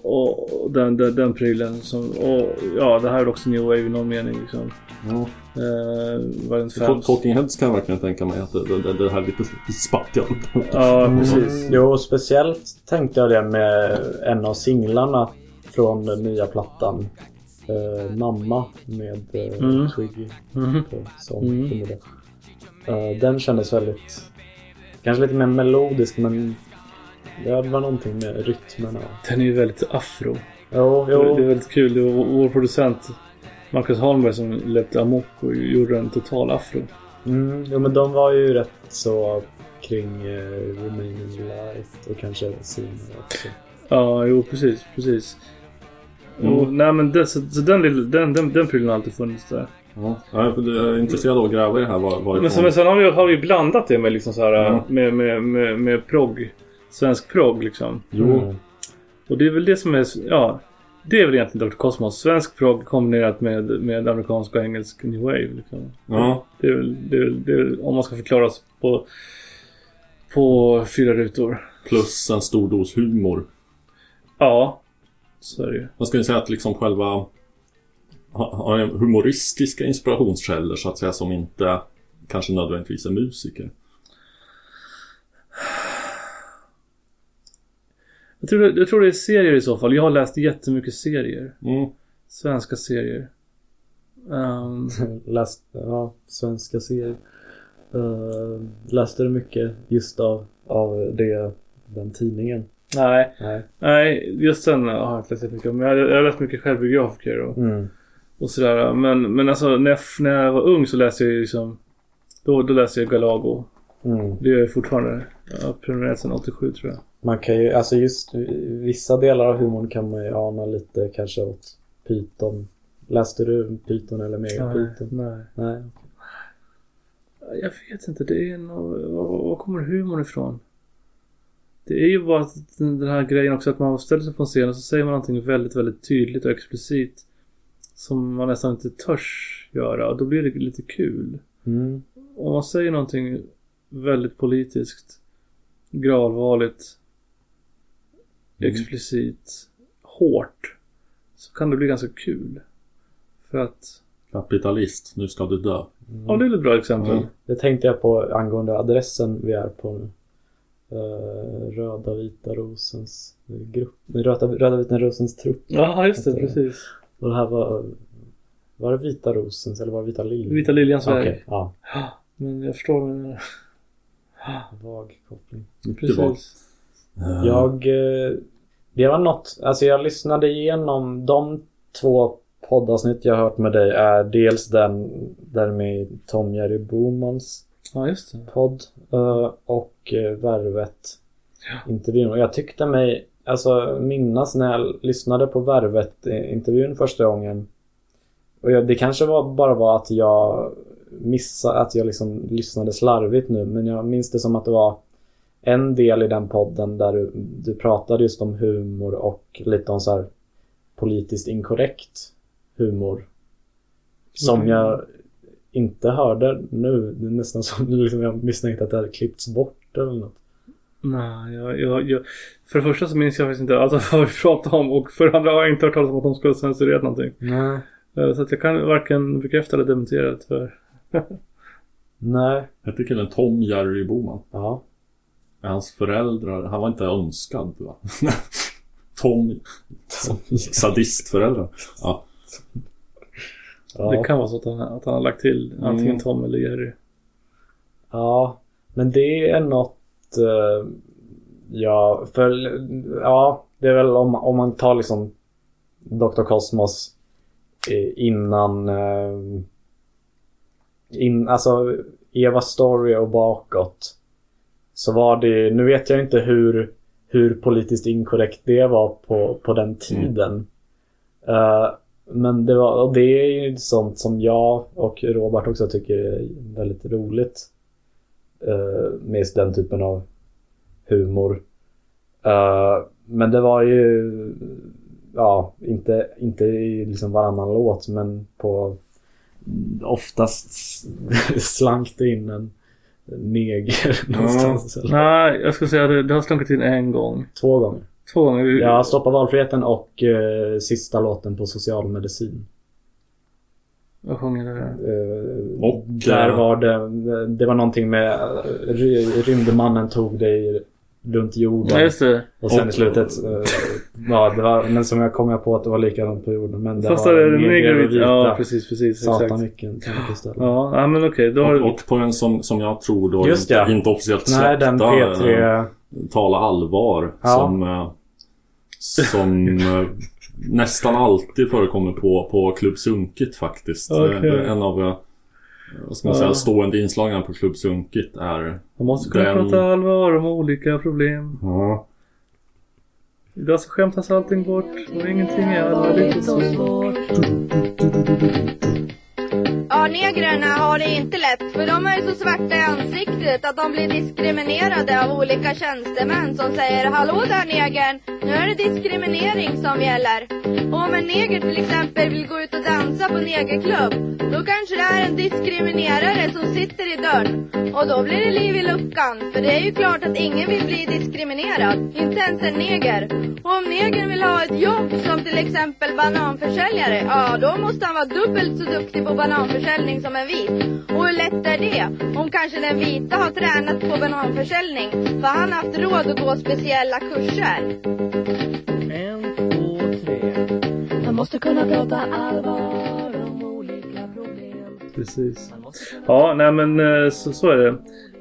och den, den, den prylen. Som, och ja, det här är också New Wave i någon mening liksom. Ja. Eh. Talking Heads kan jag verkligen tänka mig att det, det, det här lite spackat. Ja, precis. Jo, speciellt tänkte jag det med en av singlarna från den nya plattan. Eh, Mamma med eh, Mm. Twiggy Mhm. på sång Mm. Eh, den kändes väldigt, kanske lite mer melodisk men det var någonting med rytmerna. Den är ju väldigt afro. Jo, Det är jo. väldigt kul. Det var vår producent Marcus Holmberg som löpte amok och gjorde en total afro. Mm, jo men de var ju rätt så kring eh, Remaining Light och kanske Sina också. Ja, jo precis, precis. Mm. Och, nej men det, så, så den, lilla- den, den, den prylen har alltid funnits där. Ja, jag är intresserad av att gräva i det här var, varifrån. Men sen, men sen har, vi, har vi blandat det med liksom så här, Ja. med, med, med, med progg. Svensk progg liksom. Jo, Mm. Och det är väl det som är, ja. Det är väl egentligen Dr. Cosmos. Svensk progg kombinerat med, med amerikansk och engelsk new wave. Liksom. ja. Det är väl, det är väl, det är väl om man ska förklara oss på, på fyra rutor. Plus en stor dos humor. Ja, så är det ju. Man skulle säga att liksom själva humoristiska inspirationskällor så att säga som inte kanske nödvändigtvis är musiker. Jag tror, jag tror det är serier i så fall. Jag har läst jättemycket serier. Mm. Svenska serier. Ehm, Läst, ja, svenska serier. Uh, läste du mycket just av, av det, den tidningen? nej, Nej. nej, just den har jag inte läst om. Men jag, jag har läst mycket självbiografiker och, Mm. och sådär. Men, men alltså när jag, när jag var ung så läste jag ju liksom... Då, då läste jag Galago. Mm. Det gör jag fortfarande. Jag har prenumererat sedan 87 tror jag. Man kan ju, alltså just vissa delar av humorn kan man ju ana lite kanske åt Python. Läste du Python eller Megapython? nej. Nej. Jag vet inte, det är nog... Var, kommer humorn ifrån? Det är ju bara den, här grejen också att man ställer sig på en scen och så säger man någonting väldigt, väldigt tydligt och explicit. Som man nästan inte törs göra och då blir det lite kul. Mm. Om man säger någonting väldigt politiskt, gravallvarligt, Mm. explicit, hårt. Så kan det bli ganska kul. För att... Kapitalist, nu ska du dö. Ja, det är ett bra exempel. Mm. Det tänkte jag på angående adressen vi är på nu. Eh, Röda Vita Rosens grupp. Röda, Röda Vita Rosens trupp. Ja, just det. Det. Precis. Och det här var... Var det Vita Rosens eller var det Vita Liljans? Vita Liljans väg. Okej, ja. Men jag förstår vad du menar. Vag koppling. Precis. Jag... eh, Det var något... Alltså jag lyssnade igenom de två poddavsnitt jag har hört med dig är dels den där med Tom Jerry Bomans Ja, podd eh, och eh, Värvet intervjun. Och jag tyckte mig alltså minnas när jag lyssnade på Värvet intervjun första gången. Och jag, det kanske var, bara var att jag missade, att jag liksom lyssnade slarvigt nu. Men jag minns det som att det var en del i den podden där du, du pratade just om humor och lite om så här politiskt inkorrekt humor. Som Mm. jag inte hörde nu. Det är nästan som liksom jag misstänkte att det hade klippts bort eller något. Nej, jag, jag, jag, för det första så minns jag faktiskt inte alls vad vi pratade om och för det andra har jag inte hört talas om att de skulle ha censurerat någonting. Nej. Eh, Så att jag kan varken bekräfta eller dementera det tyvärr. Nej. Hette killen Tom Jerry Boman? Ja. Hans föräldrar, han var inte önskad va? Tom, sadistföräldrar. Ja. Ja. Det kan vara så att han, att han har lagt till antingen Mm. Tom eller Jerry. Ja, men det är något... eh, ja, för... Ja, det är väl om, om man tar liksom Dr. Cosmos eh, innan... eh, in, alltså Eva Story och bakåt. Så var det, nu vet jag inte hur, hur politiskt inkorrekt det var på, på den tiden. Eh, men det, var, det är ju sånt som jag och Robert också tycker är väldigt roligt. Uh, med just den typen av humor. Eh, men det var ju, ja, inte, inte i liksom varannan låt men på oftast slank det in en neger någonstans. eller Nej, jag ska säga det, det har slunkit in en gång. Två gånger. Två gånger. Ja, Stoppa valfriheten och eh, sista låten på socialmedicin. Jag sjunger det. Eh, Och, där eh, var det, det var någonting med eh, ry- rymdmannen tog dig runt jorden. Ja, just det. Och sen Och- i slutet, eh, ja det var, men som jag kom jag på att det var likadant på jorden. Men det Fast var det och vita. Ja, precis, precis. Satan Exakt. vilken tanke istället. Ja, ja, men okej. Då har Och, och på en som, som jag tror då Just inte, ja. inte officiellt Nej, den släppta, P3... eh, Tala allvar Ja. som, eh, som nästan alltid förekommer på, på Klubb Sunkigt faktiskt. Är En av vad ska man säga, stående inslagen på Klubb Sunkigt är Man måste kunna Den- prata allvar om olika problem. ja, Idag så skämtas allting bort och ingenting är allvarligt och svårt. Ja, negrerna har det inte lätt för de är ju så svarta i ansiktet att de blir diskriminerade av olika tjänstemän som säger Hallå där negern, nu är det diskriminering som gäller. Och om en neger till exempel vill gå ut och dansa på negerklubb, då kanske det är en diskriminerare som sitter i dörren. Och då blir det liv i luckan, för det är ju klart att ingen vill bli diskriminerad, inte ens en neger. Och om negern vill ha ett jobb som till exempel bananförsäljare, ja då måste han vara dubbelt så duktig på bananförsäljning som en vit. Och hur lätt är det? Om kanske den vita har tränat på bananförsäljning, för han har haft råd att gå speciella kurser. En, två, tre. Man måste kunna prata allvar om olika problem. Precis. Ja, nej men eh, så, så är det.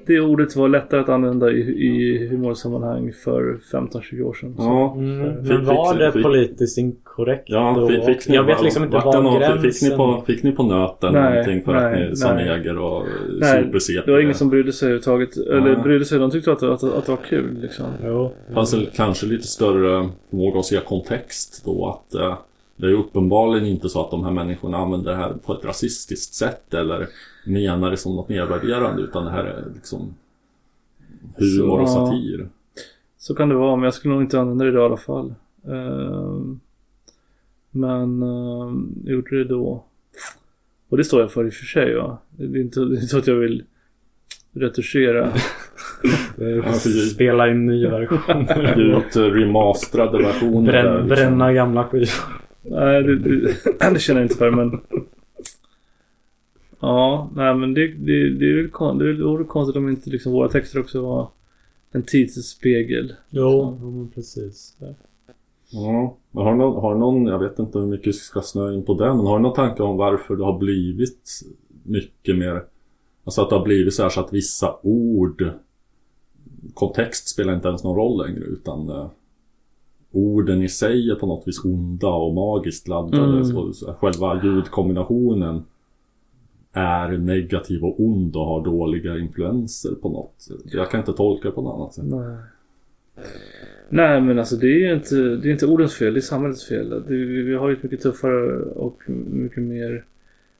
Det ordet var lättare att använda i, i humorsammanhang för 15-20 år sedan. Ja. Mm, men var det politiskt inkorrekt Ja, fick, fick ni, jag vet liksom inte det var någon- gränsen... Fick ni på, fick ni på nöten Nej, någonting för att nej, ni sa nej. neger och Nej, super det var ingen som brydde sig överhuvudtaget. Eller brydde sig, de tyckte att, att, att det var kul liksom. Jo. Det fanns väl kanske lite större förmåga att se kontext då att eh, det är ju uppenbarligen inte så att de här människorna använder det här på ett rasistiskt sätt eller menar det som något nedvärderande utan det här är liksom humor och Så, ja. satir. Så kan det vara, men jag skulle nog inte använda det idag i alla fall. Ehm, men jag gjorde det då. Och det står jag för i och för sig. Ja. Det är inte, det är inte så att jag vill retuschera. Spela in ny version. Ge ut eh, remasterade versioner. där, Bränn, liksom. bränna gamla skivor. Nej, det, det, det känner jag inte för men... Ja, nej men det, det, det är väl kon- det vore konstigt om inte liksom våra texter också var en tidsspegel. Jo, jo men precis. Ja. Men Har, någon, har någon, jag vet inte hur mycket vi ska snöa in på den, men har du någon tanke om varför det har blivit mycket mer Alltså att det har blivit så här så att vissa ord Kontext spelar inte ens någon roll längre utan eh, Orden i sig är på något vis onda och magiskt laddade. Mm. Så, så själva ljudkombinationen är negativ och ond och har dåliga influenser på något. Jag kan inte tolka det på något annat sätt. Nej. Nej men alltså det är ju inte, det är inte ordens fel, det är samhällets fel. Det, vi vi har ju ett mycket tuffare och mycket mer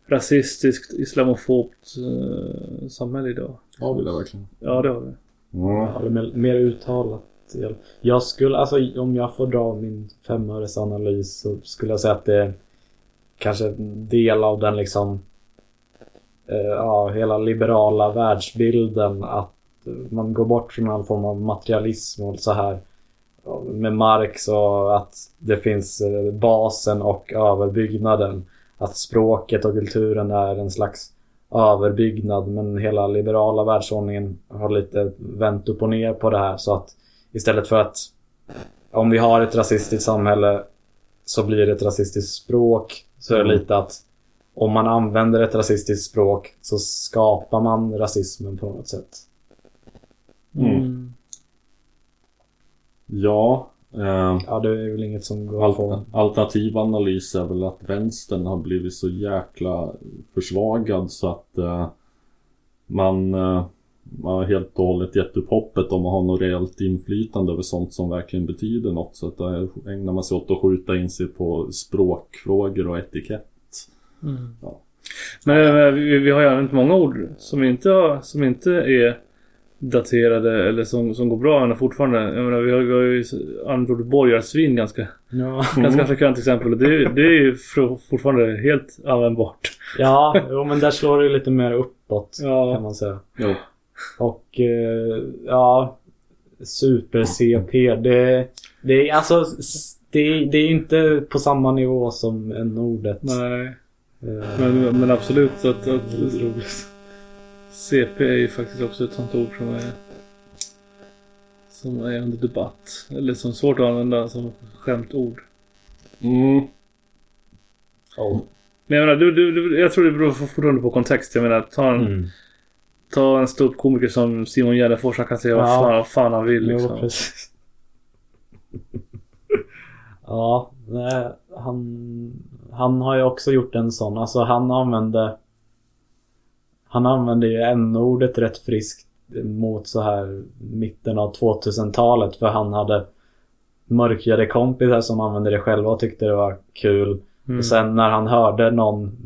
rasistiskt, islamofobt eh, samhälle idag. Ja, vill jag verkligen. Ja det har vi. Ja. Ja, eller mer, mer uttalat. Jag skulle, alltså om jag får dra min femöresanalys så skulle jag säga att det är kanske en del av den liksom eh, ja, hela liberala världsbilden att man går bort från all form av materialism och så här med Marx och att det finns eh, basen och överbyggnaden. Att språket och kulturen är en slags överbyggnad men hela liberala världsordningen har lite vänt upp och ner på det här så att istället för att om vi har ett rasistiskt samhälle så blir det ett rasistiskt språk så är det Mm. lite att om man använder ett rasistiskt språk så skapar man rasismen på något sätt. Mm. Ja, Eh, Ja, det är väl inget som går att få. Al- alternativ analys är väl att vänstern har blivit så jäkla försvagad så att eh, man, eh, man har helt och hållet gett upp hoppet om att ha något reellt inflytande över sånt som verkligen betyder något. Så att där ägnar man sig åt att skjuta in sig på språkfrågor och etikett. Ja. Men eh, vi, vi har ju använt många ord som inte, har, som inte är daterade eller som, som går bra fortfarande. Jag menar, vi har, vi har ju använt ordet borgarsvin ganska, Ja, ganska frekvent exempel. Och det, det är ju for- fortfarande helt användbart. ja jo, men där slår det lite mer uppåt Ja. kan man säga. Jo. Och eh, ja, super-CP. Det, det är alltså det, det är inte på samma nivå som n-ordet. Nej. Eh, Men, men absolut att, att det är lite roligt. CP är ju faktiskt också ett sånt ord som är som är under debatt. Eller som är svårt att använda som skämtord. Mm. Men jag menar, du, du, du, jag tror det beror fortfarande på kontext. Jag menar, ta en, Mm. ta en stor komiker som Simon Gärdenfors. Han kan säga vad, Ja. fan, vad fan han vill Jo, liksom. precis. ja, nej, han, han har ju också gjort en sån. Alltså han använde Han använde ju n-ordet rätt friskt mot så här mitten av 2000-talet för han hade mörkhyade kompisar som använde det själva och tyckte det var kul. Mm. Och sen när han hörde någon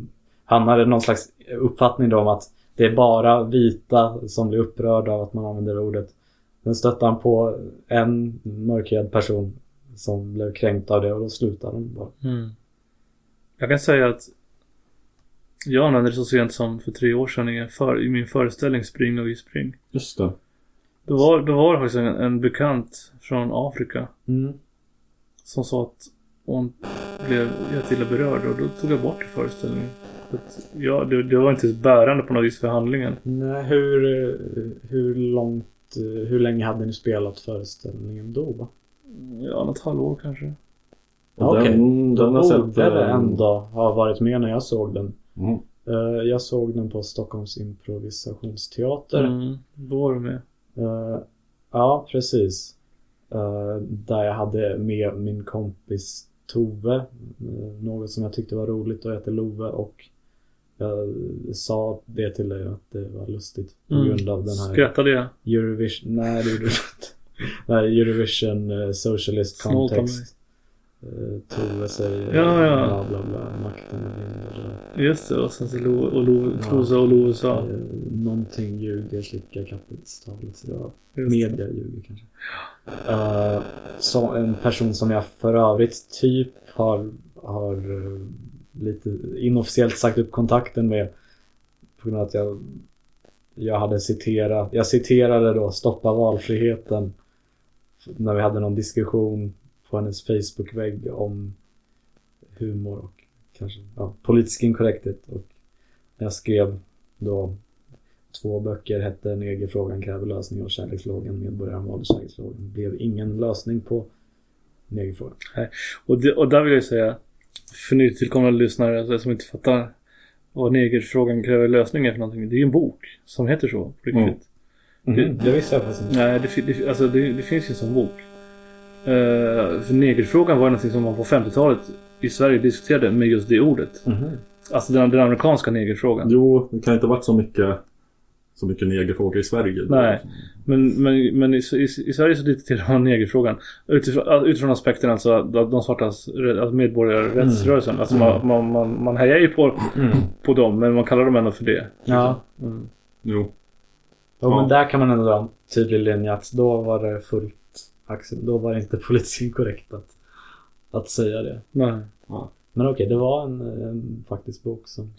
Han hade någon slags uppfattning då om att det är bara vita som blir upprörda av att man använder det ordet. Sen stötte han på en mörkhyad person som blev kränkt av det och då slutade de bara. Mm. Jag kan säga att jag använde det så sent som för tre år sedan i, en för, i min föreställning Spring och vi spring. Just det. Då var, då var det faktiskt en, en bekant från Afrika Mm. som sa att hon blev jätteilla berörd och då tog jag bort föreställningen. Att, Ja, det, det var inte bärande på något vis för handlingen. Nej, hur, hur långt, hur länge hade ni spelat föreställningen då? va? Ja, något halvår kanske. Och Okej, den, Då den borde sett... det eh, ändå ha varit med när jag såg den. Mm. Eh, Jag såg den på Stockholms improvisationsteater. Mm, då var du med. Eh, ja, precis. Eh, där jag hade med min kompis Tove. något som jag tyckte var roligt och heter Love och jag sa det till dig att det var lustigt på Mm. grund av den här Skrattade jag? Eurovision, nej det gjorde du inte. Den här Eurovision Socialist Context. Uh, Tove säger Ja, ja. bla bla bla, makten eller, Just det, och sen så Lo, och Lo, Ja. Trosa och Love sa. eh, Någonting ljuger, slicka kappets tavelse. Ja, media ljuger kanske. Uh, så en person som jag för övrigt typ har, har eh, lite inofficiellt sagt upp kontakten med. På grund av att jag, jag hade citerat, jag citerade då Stoppa valfriheten. När vi hade någon diskussion på hennes Facebook-vägg om humor och kanske ja, politisk inkorrekthet. Och jag skrev då två böcker hette Negerfrågan kräver lösning och Kärleksfrågan medborgaren valde kärleksfrågan. Det blev ingen lösning på negerfrågan. Och, det, och där vill jag säga, för nytillkomna lyssnare alltså, som inte fattar vad negerfrågan kräver lösning är för någonting. Det är ju en bok som heter så, på riktigt. Mm. Mm. Det visste jag faktiskt inte. Nej, det, det, alltså, det, det finns ju en sån bok. Uh, för negerfrågan var ju någonting som man på 50-talet i Sverige diskuterade med just det ordet. Mhm. Alltså den, den amerikanska negerfrågan. Jo, det kan inte ha varit så mycket så mycket negerfrågor i Sverige. Nej. Men, men, men i, i, i Sverige så diskuterar man negerfrågan utifrån, utifrån aspekten alltså att de svartas alltså medborgarrättsrörelsen. Alltså man, man, man, man hejar ju på, Mm. på dem men man kallar dem ändå för det. Ja. Mm. Jo. Jo, Ja. men där kan man ändå dra en tydlig linje att då var det fullt accep- Då var det inte politiskt inkorrekt att, att säga det. Nej. Men okej, det var en, en faktisk bok som...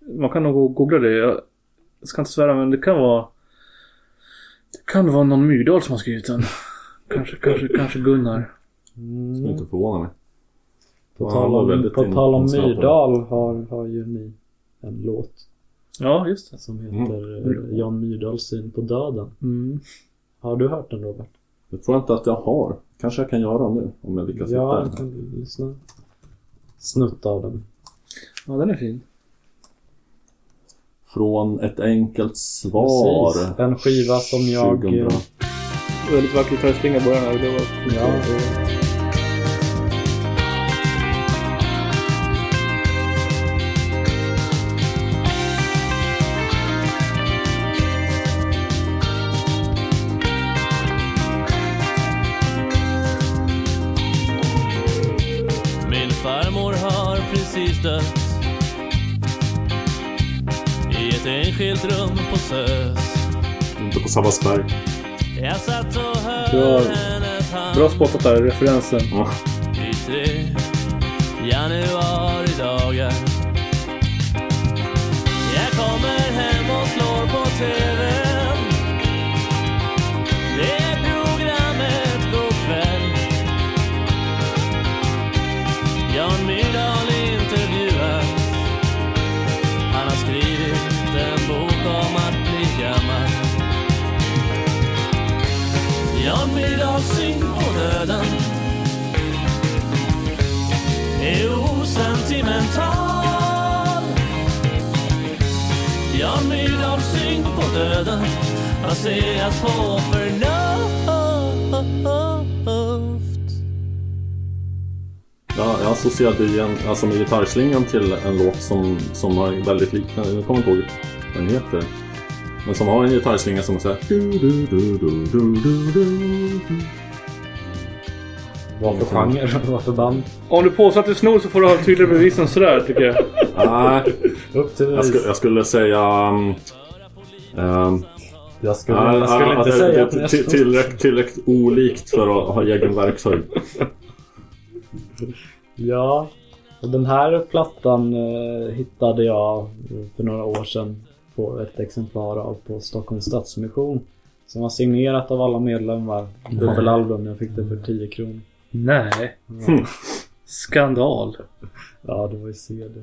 Man kan nog googla det. Jag ska inte svära men det kan vara Det kan vara någon Myrdal som har skrivit den. Kanske, kanske, kanske Gunnar. Skulle Mm. inte förvåna mig. På Ja, tal om, på tal om. Myrdal har, har ju ni en låt Ja, just det. som heter Mm. eh, Jan Myrdals syn på döden. Mm. Har du hört den Robert? Det tror jag inte att jag har. Kanske jag kan göra nu om jag lyckas Ja, hitta den. kan lyssna. Snutt av den. Ja, den är fin. Från ett enkelt svar. Precis. En skiva som jag... 2000. eh, väldigt vacker gitarrslinga i början. här. Det var... Ja. Min Sabbatsberg. Jag satt och Bra- hörde Bra spottat där, referensen. Ja. Döden baseras på förnuft Ja, jag associerade igen, alltså med gitarrslingan till en låt som, som har väldigt liknande, jag kommer inte ihåg vad den heter. Men som har en gitarrslinga som är såhär... Vad för genre? Vad för band? Om du påstår att du snor så får du ha tydligare bevis än sådär tycker jag. Nej, Upp till jag, bevis. skulle, jag skulle säga... um, um, Jag skulle, ja, jag skulle ja, inte det- säga det- att till- tillräckligt, tillräckligt olikt för att ha egen verkshöjd. Ja. Och den här plattan eh, hittade jag för några år sedan på ett exemplar av på Stockholms Stadsmission. Som var signerat av alla medlemmar. Dubbelalbum. Jag fick det för 10 kronor. Nej. Hmm. Skandal. Ja, det var ju CD.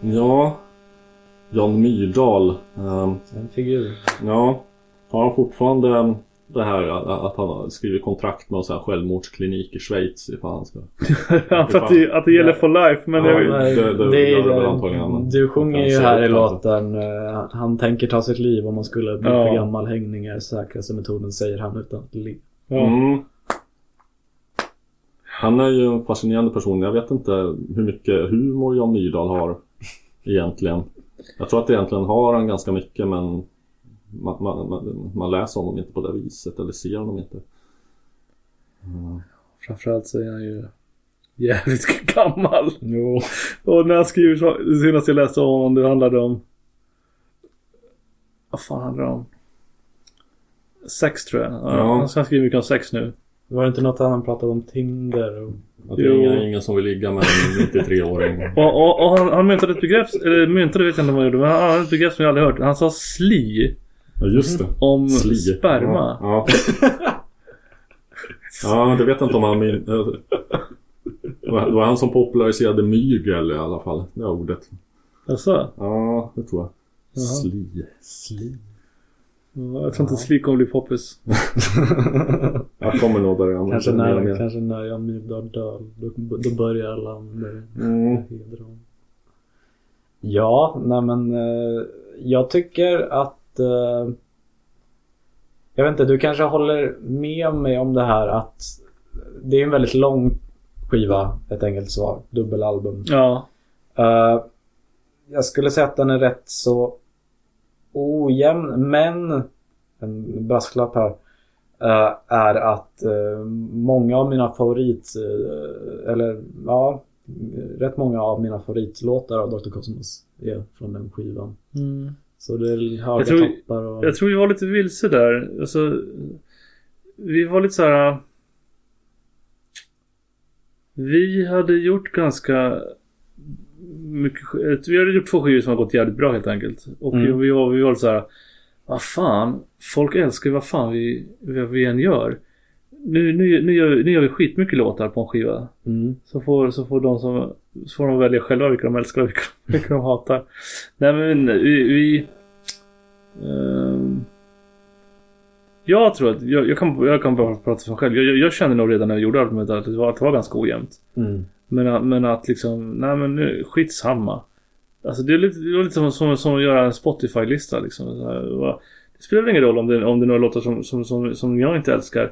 Ja, Jan Myrdal. um, En figur. Ja, har han fortfarande det här att han har skrivit kontrakt med en sån här självmordsklinik i Schweiz ifall han ska... Att det, att det gäller for life men Ja, jag, det- det- det är- gör det väl antagligen, Du sjunger ju här i låten eh, Han tänker ta sitt liv om man skulle bli Ja. för gammal. Hängning är säkraste metoden säger han utan att le. ja. Mm. Han är ju en fascinerande person. Jag vet inte hur mycket humor Jan Myrdal har egentligen. Jag tror att egentligen har han ganska mycket men man, man, man, man läser honom inte på det viset eller ser honom inte. Framförallt så är han ju jävligt gammal. Jo. Och när han skriver så, det senaste jag läste om honom det handlade om... Vad fan handlar det om? Sex tror jag. Ja. Han ska skriva mycket om sex nu. Var det inte något han pratade om Tinder? Och... Att det är ingen, ingen som vill ligga med en 93-åring. Och, och, och han, han myntade ett begrepp, eller myntade vet jag inte vad han gjorde, men han hade ett begrepp som jag aldrig hört. Han sa sli Ja just det. om Sli. sperma. Ja, ja. ja, det vet jag inte om han min... Det var han som populariserade mygel i alla fall. Det ordet. Alltså, Ja, det tror jag. Jaha. Sli. Sli. Ja, jag tror inte sli kommer bli poppis. Jag kommer nog börja använda Kanske när, mer. kanske när jag Myrdal dör. Då, då börjar alla börja Mm. Ja, nej men eh, jag tycker att eh, Jag vet inte, du kanske håller med mig om det här att Det är en väldigt lång skiva, ett enkelt svar. Dubbelalbum. Ja. Eh, jag skulle säga att den är rätt så ojämn, men en brasklapp här eh, är att eh, många av mina favorit, eh, eller ja, rätt många av mina favoritlåtar av Dr. Cosmos är från den skivan. Så det är höga Jag tror- toppar och... Jag tror vi var lite vilse där. Alltså, vi var lite så här. Vi hade gjort ganska mycket. sk- Vi hade gjort två skivor som har gått jävligt bra helt enkelt. Och Mm. vi, var, vi var så här. Vad fan, folk älskar ju vad fan vi, vad vi än gör. Nu, nu, nu, gör, nu gör vi skitmycket låtar på en skiva. Mm. Så får, så får de som så får de välja själva vilka de älskar och vilka, vilka de hatar. Nej men vi... vi ehm, jag tror att, jag, jag, kan, jag kan bara prata för mig själv. Jag, jag, jag kände nog redan när jag gjorde albumet att det var, att det var ganska ojämnt. Mm. Men, att- men att liksom, nej men nu, skitsamma. Alltså det är lite, det är lite som, som, som att göra en Spotify-lista liksom. Så Det spelar ingen roll om det, om det är några låtar som, som, som, som jag inte älskar.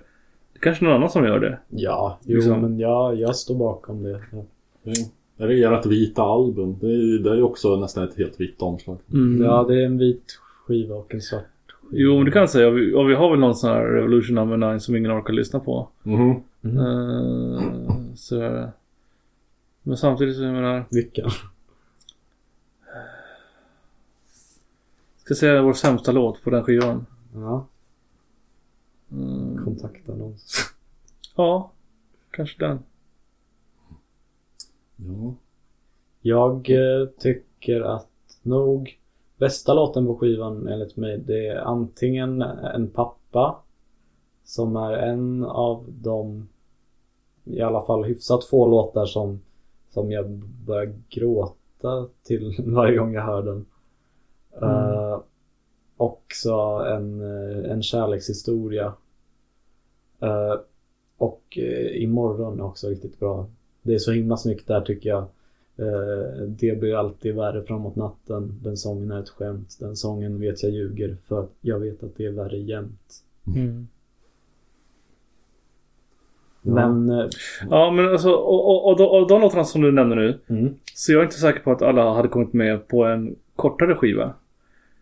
Det är kanske någon annan som gör det. Ja, jo Liksom. men jag, jag står bakom det. Ja. Är det ert vita album? Det är ju det är också nästan ett helt vitt omslag. ja, det är en vit skiva och en svart skiva. Jo, men du kan säga. Och vi, och vi har väl någon sån här Revolution number 9 som ingen orkar lyssna på. Mhm. Mm. Uh, sådär. Men samtidigt så jag menar. Vilken? Ska jag säga vår sämsta låt på den skivan. Ja, Mm, kontaktannons. ja, kanske den. Ja. Jag eh, tycker att nog bästa låten på skivan enligt mig det är antingen En pappa som är en av de i alla fall hyfsat få låtar som, som jag börjar gråta till varje gång jag hör den. Eh, också en, eh, en kärlekshistoria. Eh, och uh, Imorgon är också riktigt bra. Det är så himla snyggt där tycker jag. Eh, det blir alltid värre framåt natten. Den sången är ett skämt. Den sången vet jag ljuger för att jag vet att det är värre jämt. Mm. Men eh, Ja, men alltså och, och, och, de- och de låtarna som du nämner nu. mm, Så jag är inte säker på att alla hade kommit med på en kortare skiva.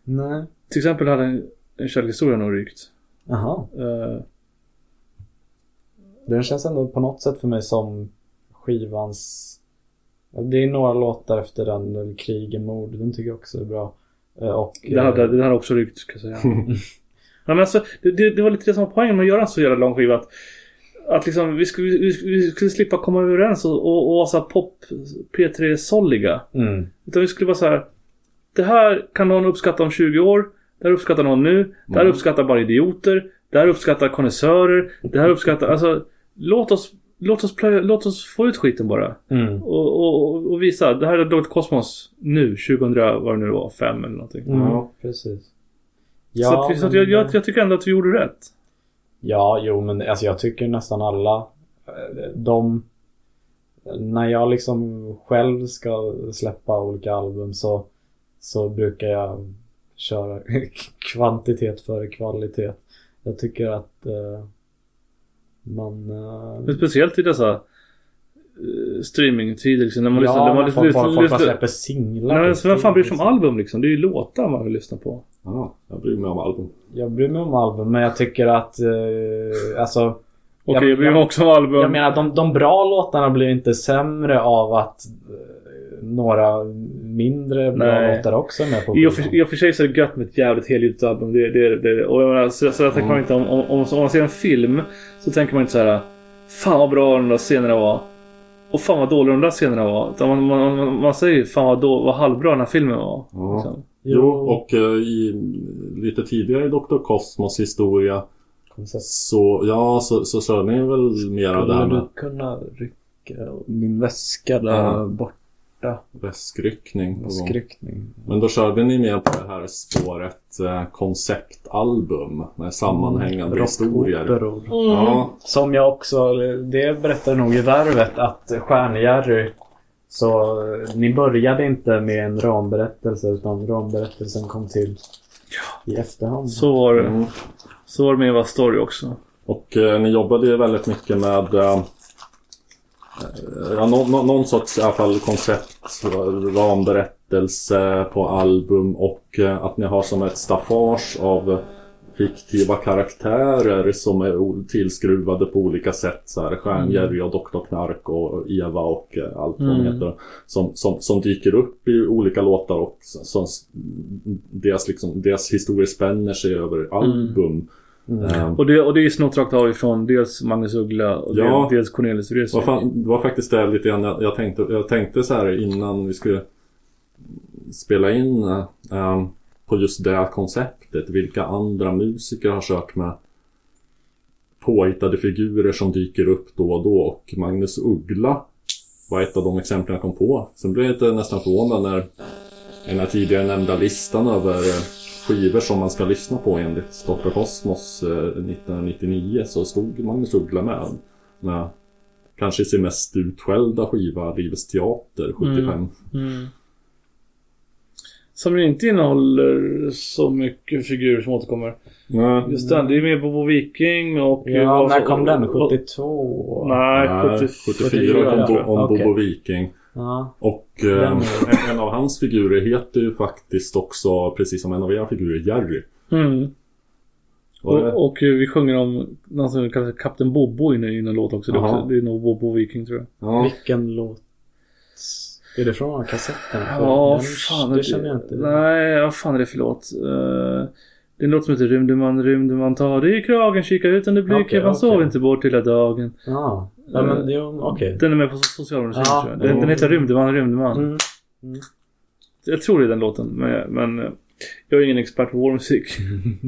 nej. Till exempel hade en, en kärlekshistoria nog rykt. Jaha. Eh, Den känns ändå på något sätt för mig som skivans... Det är några låtar efter den, eller Krig är mord. Den tycker jag också är bra. Eh, Och... Den hade, den hade också rykt ska jag säga. ja, men alltså, det, det, det var lite det som var poängen med att göra en så jävla lång skiva. Att, att liksom, vi, skulle, vi, vi skulle slippa komma överens och, och, och vara så pop P3-solliga. Mm. Utan vi skulle vara så här. Det här kan någon uppskatta om 20 år. Det här uppskattar någon nu. Det här Mm. uppskattar bara idioter. Det här uppskattar konnässörer. Det här uppskattar... Alltså, låt oss, låt oss, plöja, låt oss få ut skiten bara. Mm. Och, och, och visa. Det här är Dr. Cosmos nu. 2000, vad det nu var, 5 eller någonting. Mm. Ja. Precis. så att, så att jag, jag, jag tycker ändå att vi gjorde rätt. Ja, jo men alltså jag tycker nästan alla eh, de när jag liksom själv ska släppa olika album så så brukar jag köra kvantitet före kvalitet. Jag tycker att eh, man... eh, Men speciellt i dessa eh, streamingtider liksom, när man lyssnar... ja, När man folk, lyssnar, folk, folk bara lyssnar, släpper singlar. Nej men till vem fan bryr sig om album liksom? Det är ju låtar man vill lyssna på. Ja, jag bryr mig om album. Jag bryr mig om album men jag tycker att eh, alltså Okej, Jag- jag bryr mig jag- också om album. Jag menar de, de bra låtarna blir inte sämre av att eh, några mindre bra Nej. låtar också är med på I och, för, I och för sig så är det gött med ett jävligt helgjutet album. Det, det, det, och jag menar, så, så där tänker man inte om, om, om, om man ser en film så tänker man inte så här. Fan vad bra de där scenerna var. Och fan vad dåliga de där scenerna var. Man, man, man, man säger fan vad, då, vad halvbra den här filmen var. Ja. Liksom. Jo, och eh, i, lite tidigare i Dr. Cosmos historia så, ja, så, så körde ni väl mer av det här Skulle med du kunna rycka min väska där Ja. borta? väskryckning på gång. Skryckning. Men då körde ni mer på det här spåret eh, konceptalbum med sammanhängande historier. Rockoperor. Ja, Som jag också, det berättade nog i Värvet att Stjärnjerry så eh, ni började inte med en ramberättelse utan ramberättelsen kom till i efterhand. Så var det. mm. Så var det med Eva Story också. Och eh, ni jobbade ju väldigt mycket med eh, eh, ja, nå, någon sorts i alla fall koncept, ramberättelse på album och eh, att ni har som ett staffage av fiktiva karaktärer som är tillskruvade på olika sätt. Så här, Stjärn-Jerry och Dr. Knark och Eva och eh, allt vad Mm. heter. Som, som, som dyker upp i olika låtar och som, deras, liksom, deras historier spänner sig över album. Eh, Och det, och det är snott rakt av ifrån dels Magnus Uggla och Ja. dels, Cornelis Vreeswijk. det var faktiskt det lite grann jag, jag tänkte. Jag tänkte så här innan vi skulle spela in eh, på just det konceptet. Vilka andra musiker har kört med påhittade figurer som dyker upp då och då. Och Magnus Uggla var ett av de exemplen jag kom på. Sen blev jag lite nästan förvånad när den här tidigare nämnda listan över eh, skivor som man ska lyssna på enligt Dr. Cosmos eh, 1999 så stod Magnus Uggla med. med kanske sin mest utskällda skiva Livets Teater 75. Mm. Som inte innehåller så mycket figurer som återkommer. Nej. Just den, det är mer Bobo Viking och... Ja, och- när kom den? och- 72? Nej, Nej, 70, 74 kom Bo, om Okej. Bobo Viking. Ja. Och eh, en, en av hans figurer heter ju faktiskt också, precis som en av era figurer, Jerry. Mm. Och Och, och eh, vi sjunger om någon som kallas Kapten Bobo i en- låt också. Det är, Jaha. också, det är nog Bobo Viking tror jag. ja. Vilken låt? Är det från kassetten? Ja, den- fan. Det känner jag inte. Nej, vad fan är det för låt? Eh, det är en låt som heter Rymde man, rymde man, ta dig i kragen, kika ut under blicken, Okej, man sov okej. inte bort hela dagen. Ja, ja men jo, okej. Den är med på socialmedicin Ja, tror jag. Den, den heter Rymde man, rymde man. Mm. Jag tror det är den låten, men, men eh, jag är ingen expert på vår musik.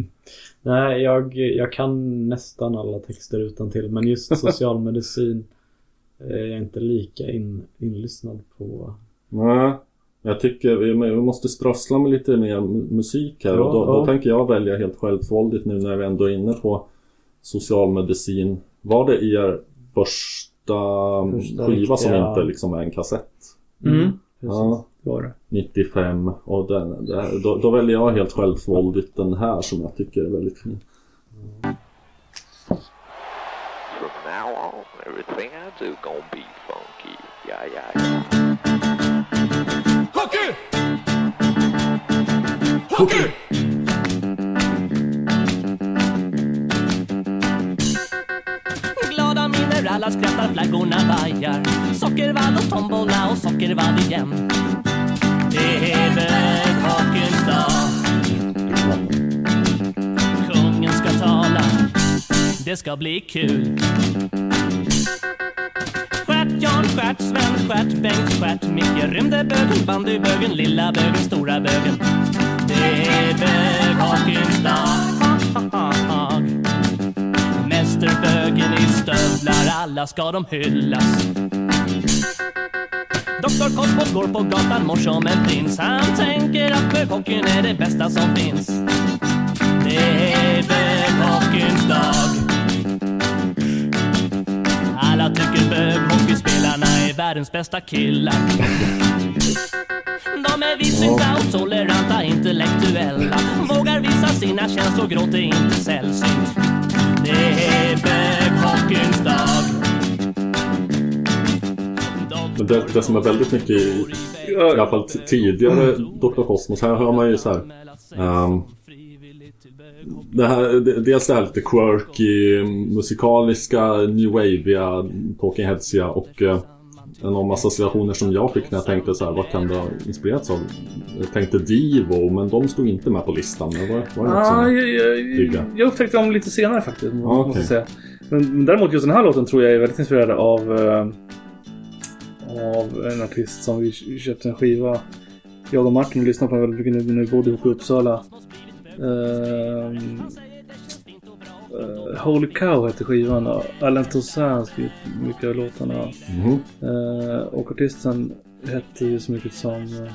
Nej, jag, jag kan nästan alla texter utan till men just socialmedicin är jag inte lika in, inlyssnad på. Nej. Jag tycker vi, vi måste strössla med lite mer mu- musik här och då, Ja, då ja. tänker jag välja helt självsvåldigt nu när vi ändå är inne på socialmedicin. Var det er första, Första skiva som riktiga- inte liksom är en kassett? Mm. Ja, Det var det. 95 och den, det, då, då väljer jag helt självsvåldigt den här som jag tycker är väldigt fin. From do gonna be funky. Yeah, yeah, yeah. Glada miner, alla skrattar, flaggorna vajar. Sockervall och tombola och sockervall igen. Det är böghakens dag. Kungen ska tala, det ska bli kul Jan, Stjärt, Sven, Stjärt, Bengt, Stjärt, Micke, Rymdebögen, bandybögen, lilla bögen, stora bögen. Det är böghockeyns dag. Mästerbögen i stövlar, alla ska de hyllas. Doktor Kosmos går på gatan, mår som en prins. Han tänker att böghockeyn är det bästa som finns. Det är är världens bästa killar de är vidsynta och toleranta, intellektuella Vågar visa sina känslor, gråt är inte sällsynt Det är böghockeyns dag Men det, det som är väldigt mycket i, i alla fall tidigare Dr. Cosmos, här hör man ju så här. Um, det här, det- dels det här lite quirky, musikaliska, new waveiga, Talking Headsiga och uh, en av associationer som jag fick när jag tänkte så här, vad kan det ha inspirerats av? Jag tänkte Divo, men de stod inte med på listan. Det var, var det Ah, jag, jag, jag upptäckte dem lite senare faktiskt. Ah, måste säga. Men, men däremot just den här låten tror jag är väldigt inspirerad av eh, av en artist som vi köpte en skiva. Jag och Martin lyssnade på väldigt mycket nu när vi bodde ihop i Uppsala. Ehm, eh, Holy Cow hette skivan. och Alain Toussaint har skrivit mycket av låtarna. Mhm. Eh, och artisten hette ju så mycket som...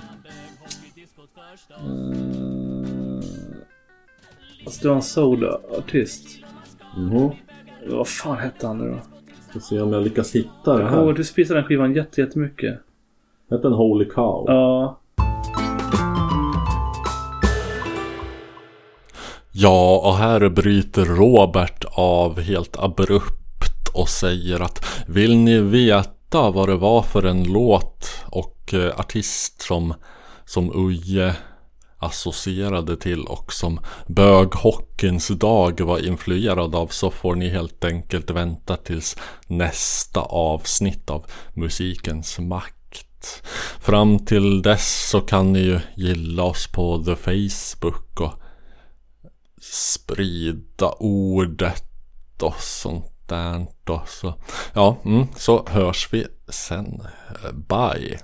Uh, alltså det var en solo-artist. Mhm. Vad fan hette han nu då? Ska se om jag lyckas hitta det Jag här. att du spisade den skivan jätte, jättemycket. Hette den Holy Cow? Ja. Ja, och här bryter Robert av helt abrupt och säger att Vill ni veta vad det var för en låt och eh, artist som, som Uje associerade till och som böghockeyns dag var influerad av så får ni helt enkelt vänta tills nästa avsnitt av Musikens makt. Fram till dess så kan ni ju gilla oss på The Facebook och sprida ordet och sånt där. Och så, ja, mm, så hörs vi sen. Bye!